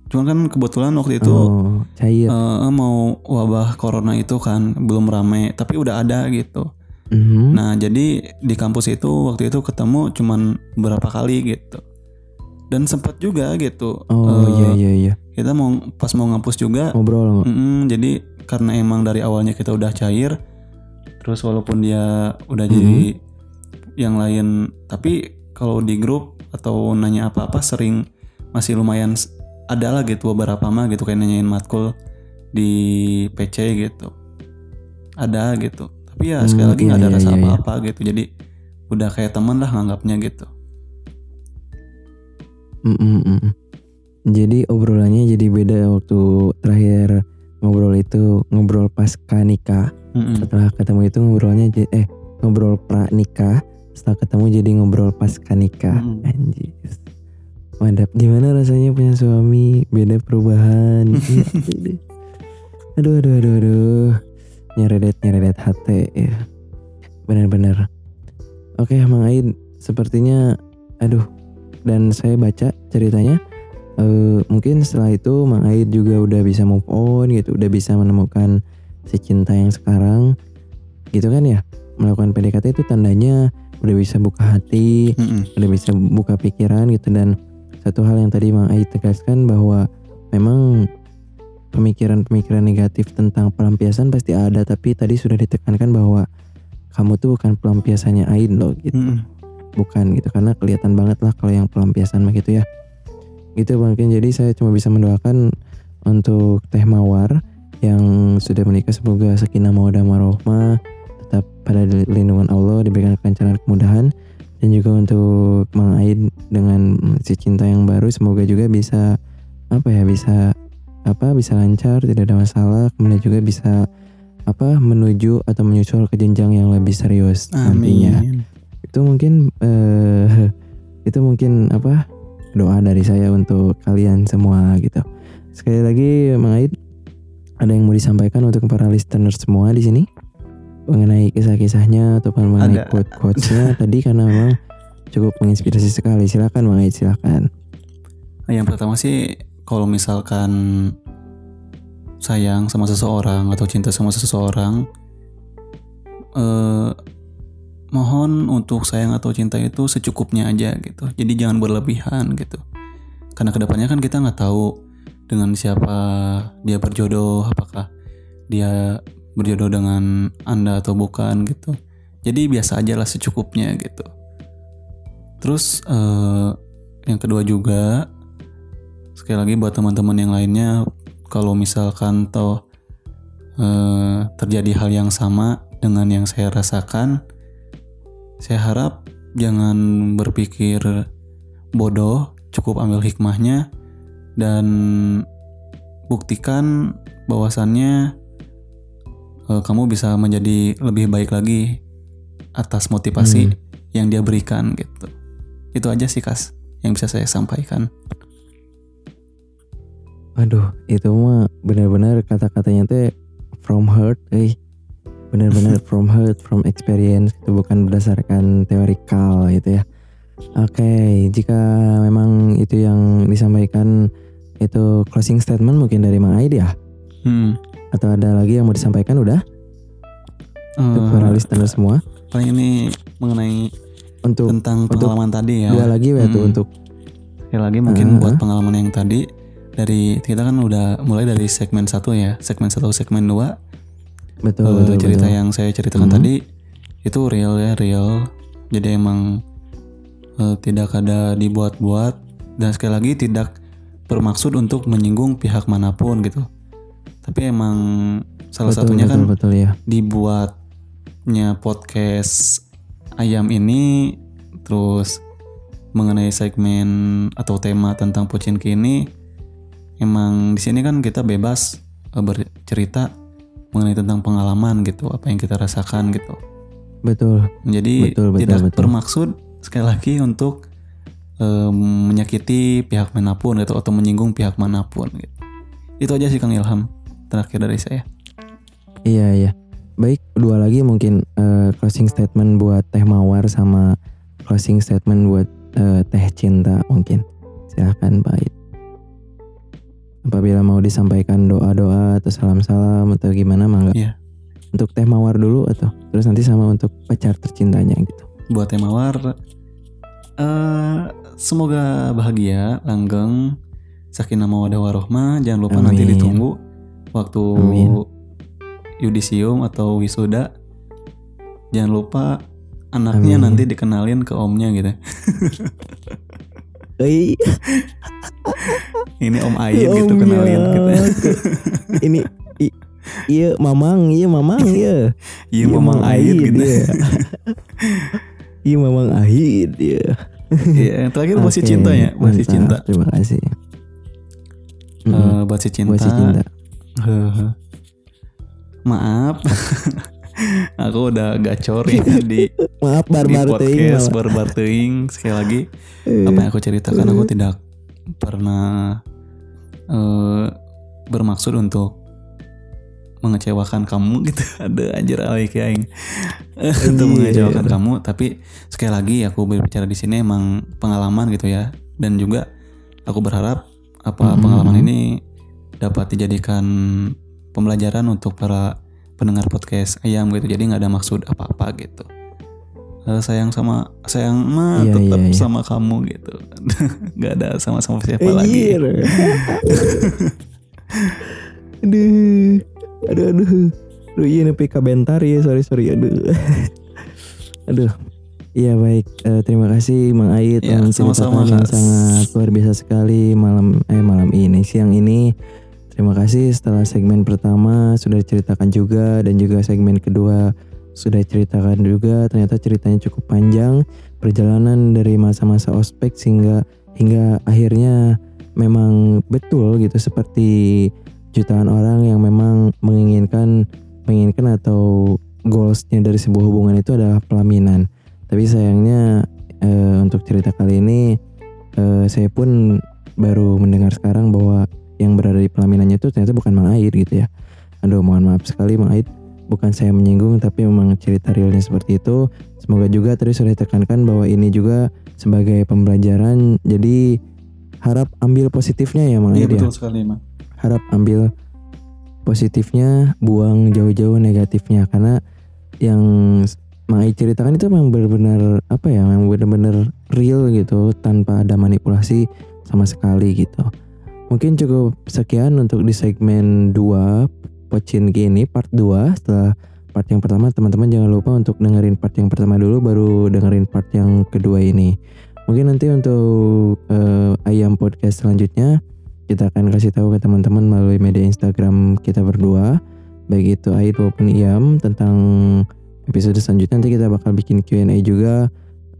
cuman kan kebetulan waktu itu oh, cair. eh, mau wabah corona itu kan belum rame tapi udah ada gitu Mhm. Nah jadi di kampus itu waktu itu ketemu cuman beberapa kali gitu dan sempat juga gitu oh eh, iya iya iya. kita mau pas mau ngampus juga Ngobrol. mm-mm, jadi karena emang dari awalnya kita udah cair terus walaupun dia udah jadi yang lain tapi kalau di grup atau nanya apa-apa sering masih lumayan ada lah gitu beberapa mah gitu kayak nanyain matkul di PC gitu ada gitu tapi ya sekali Hmm, lagi nggak iya, ada iya, rasa iya, iya. apa-apa gitu jadi udah kayak teman lah nganggapnya gitu Mm, mm, mm. Jadi obrolannya jadi beda waktu terakhir ngobrol itu ngobrol pasca nikah. Mm-mm. Setelah ketemu itu ngobrolnya eh ngobrol pra nikah. Setelah ketemu jadi ngobrol pasca nikah. Mm. Anjir. Mantap. Gimana rasanya punya suami? Beda perubahan. Iya, beda. aduh aduh aduh aduh. Nyeredet nyeredet hati ya. Benar-benar. Oke, Mang Aid, sepertinya aduh dan saya baca ceritanya eh, mungkin setelah itu Mang Aid juga udah bisa move on gitu, udah bisa menemukan si cinta yang sekarang gitu kan ya. Melakukan PDKT itu tandanya udah bisa buka hati, Mm-mm. udah bisa buka pikiran gitu dan satu hal yang tadi Mang Ait tegaskan bahwa memang pemikiran-pemikiran negatif tentang pelampiasan pasti ada tapi tadi sudah ditekankan bahwa kamu tuh bukan pelampiasannya Aid loh gitu Mm-mm. bukan gitu karena kelihatan banget lah kalau yang pelampiasan mah gitu ya gitu mungkin jadi saya cuma bisa mendoakan untuk Teh Mawar yang sudah menikah. Semoga sakinah mawaddah warohmah tetap pada lindungan Allah diberikan kelancaran kemudahan. Dan juga untuk Mang Aid dengan si cinta yang baru semoga juga bisa apa ya bisa apa bisa lancar tidak ada masalah. Kemudian juga bisa apa menuju atau menyusul ke jenjang yang lebih serius nantinya. Amin. itu mungkin eh itu mungkin apa doa dari saya untuk kalian semua gitu. Sekali lagi Mang Aid ada yang mau disampaikan untuk para listener semua di sini? Mengenai kisah-kisahnya atau mengenai quote-quotesnya tadi karena memang cukup menginspirasi sekali. Silakan Mang Aid silakan. Yang pertama sih kalau misalkan sayang sama seseorang atau cinta sama seseorang eh mohon untuk sayang atau cinta itu secukupnya aja gitu. Jadi jangan berlebihan gitu. Karena ke depannya kan kita nggak tahu dengan siapa dia berjodoh, apakah dia berjodoh dengan anda atau bukan gitu. Jadi biasa aja lah secukupnya gitu. Terus eh, yang kedua juga sekali lagi buat teman-teman yang lainnya kalau misalkan toh eh, terjadi hal yang sama dengan yang saya rasakan saya harap jangan berpikir bodoh cukup ambil hikmahnya dan buktikan bahwasannya eh, kamu bisa menjadi lebih baik lagi atas motivasi Hmm. yang dia berikan gitu itu aja sih kas yang bisa saya sampaikan Aduh, itu mah benar-benar kata-katanya teh from heart, eh. Benar-benar from heart, from experience, itu bukan berdasarkan teorikal gitu ya. Oke, jika memang itu yang disampaikan itu closing statement mungkin dari Mang Aid ya? Hmm. Atau ada lagi yang mau disampaikan udah? Untuk Eh, para listener semua. paling ini mengenai Untuk tentang untuk pengalaman tadi ya. dua lagi ya tuh Hmm. untuk Sekali lagi mungkin Ah, buat pengalaman yang tadi dari kita kan udah mulai dari segmen satu ya, segmen satu, segmen dua betul eh, betul cerita betul. yang saya ceritakan Mhm. tadi itu real ya real. Jadi emang eh, tidak ada dibuat-buat dan sekali lagi tidak bermaksud untuk menyinggung pihak mana pun gitu. Tapi emang salah betul, satunya betul, kan betul ya. dibuatnya podcast ayam ini terus mengenai segmen atau tema tentang Pocinki ini emang di sini kan kita bebas eh, bercerita mengenai tentang pengalaman gitu apa yang kita rasakan gitu Betul. jadi Betul, betul, tidak betul. bermaksud sekali lagi untuk eh, menyakiti pihak mana pun gitu atau menyinggung pihak mana pun gitu itu aja sih Kang Ilham terakhir dari saya Iya iya. Baik dua lagi mungkin eh, closing statement buat Teh Mawar sama closing statement buat eh, Teh Cinta mungkin. Silahkan Pak Ait. Apabila mau disampaikan doa-doa atau salam-salam atau gimana mangga. Iya. Untuk Teh Mawar dulu atau terus nanti sama untuk pacar tercintanya gitu. buat Teh Mawar eh semoga bahagia langgeng sakinah mawaddah warohmah jangan lupa nanti Amin. ditunggu waktu Amin. yudisium atau wisuda jangan lupa anaknya Amin. nanti dikenalin ke omnya gitu Eh, ini om Ayin gitu omnya. kenalin gitu ini i- iya mamang iya mamang iya iya mamang Ayin gitu iya. iya mamang Ahid iya Iya, yang terakhir masih Oke, cinta ya masih mantap. cinta terima kasih Eh, Mm-mm. masih cinta, Masih cinta Hehe. maaf aku udah gacor ya di maaf barbar teuing malah. barbar teuing sekali lagi Eh, apa yang aku ceritakan aku tidak pernah eh, bermaksud untuk mengecewakan kamu gitu ada anjir awik aing untuk Anjir. mengecewakan kamu tapi sekali lagi aku berbicara di sini emang pengalaman gitu ya dan juga aku berharap apa Mhm. pengalaman ini dapat dijadikan pembelajaran untuk para pendengar podcast. Ayam gitu jadi nggak ada maksud apa-apa gitu. Eh, sayang sama sayang mah Iya, tetap iya, iya. sama kamu gitu. Nggak ada sama-sama siapa lagi. Aduh aduh aduh. Aduh iya nepi ka bentar ya sorry sorry aduh. Aduh. Iya baik, Eh, terima kasih Mang Ait Ya, sama-sama, menceritakan yang Kak. sangat luar biasa sekali malam eh malam ini siang ini. Terima kasih setelah segmen pertama sudah diceritakan juga dan juga segmen kedua sudah diceritakan juga. Ternyata ceritanya cukup panjang, perjalanan dari masa-masa ospek sehingga hingga akhirnya memang betul gitu seperti jutaan orang yang memang menginginkan menginginkan atau goalsnya dari sebuah hubungan itu adalah pelaminan. Tapi sayangnya eh, untuk cerita kali ini eh, saya pun baru mendengar sekarang itu ternyata bukan Mang Ait gitu ya. Aduh mohon maaf sekali Mang Ait bukan saya menyinggung tapi memang cerita realnya seperti itu. Semoga juga tadi sudah ditekankan bahwa ini juga sebagai pembelajaran jadi harap ambil positifnya ya Mang iya Ait ya betul sekali emang harap ambil positifnya buang jauh-jauh negatifnya karena yang Mai ceritakan itu memang benar-benar apa ya memang benar-benar real gitu tanpa ada manipulasi sama sekali gitu mungkin cukup sekian untuk di segmen 2 Pocin gini part 2 setelah part yang pertama teman-teman jangan lupa untuk dengerin part yang pertama dulu baru dengerin part yang kedua ini. Mungkin nanti untuk eh, ayam podcast selanjutnya kita akan kasih tahu ke teman-teman melalui media Instagram kita berdua. Baik itu Ait maupun Iam tentang episode selanjutnya. Nanti kita bakal bikin Q&A juga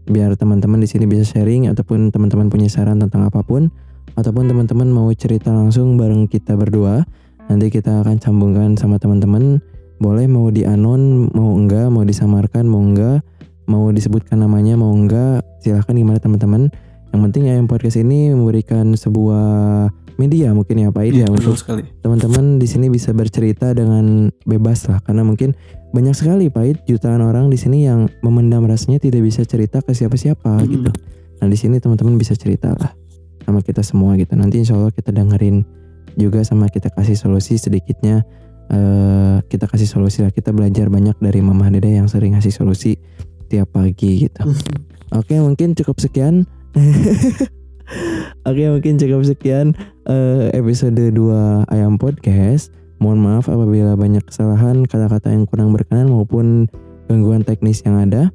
biar teman-teman di sini bisa sharing ataupun teman-teman punya saran tentang apa pun ataupun teman-teman mau cerita langsung bareng kita berdua nanti kita akan sambungkan sama teman-teman boleh mau di anon mau enggak mau disamarkan mau enggak mau disebutkan namanya mau enggak silahkan gimana teman-teman yang penting ayam podcast ini memberikan sebuah media mungkin ya Pak Id iya ya betul untuk sekali teman-teman di sini bisa bercerita dengan bebas lah karena mungkin banyak sekali Pak jutaan orang di sini yang memendam rasanya tidak bisa cerita ke siapa-siapa Mm-mm. gitu. Nah di sini teman-teman bisa cerita lah sama kita semua gitu. Nanti insya Allah kita dengerin juga sama kita kasih solusi sedikitnya. eh kita kasih solusi lah kita belajar banyak dari Mama Dede yang sering ngasih solusi tiap pagi gitu. Oke mungkin cukup sekian. Oke mungkin cukup sekian eh, episode 2 Ayam Podcast. Mohon maaf apabila banyak kesalahan, kata-kata yang kurang berkenan maupun gangguan teknis yang ada.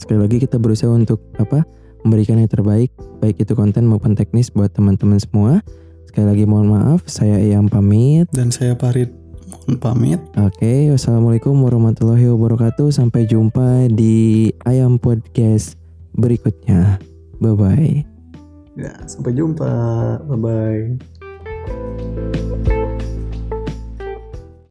Sekali lagi kita berusaha untuk apa? Memberikan yang terbaik, baik itu konten maupun teknis buat teman-teman semua. Sekali lagi mohon maaf, saya Ayam pamit. dan saya Parit mohon pamit Oke, wassalamualaikum warahmatullahi wabarakatuh. Sampai jumpa di Ayam Podcast berikutnya. Bye bye. ya sampai jumpa bye bye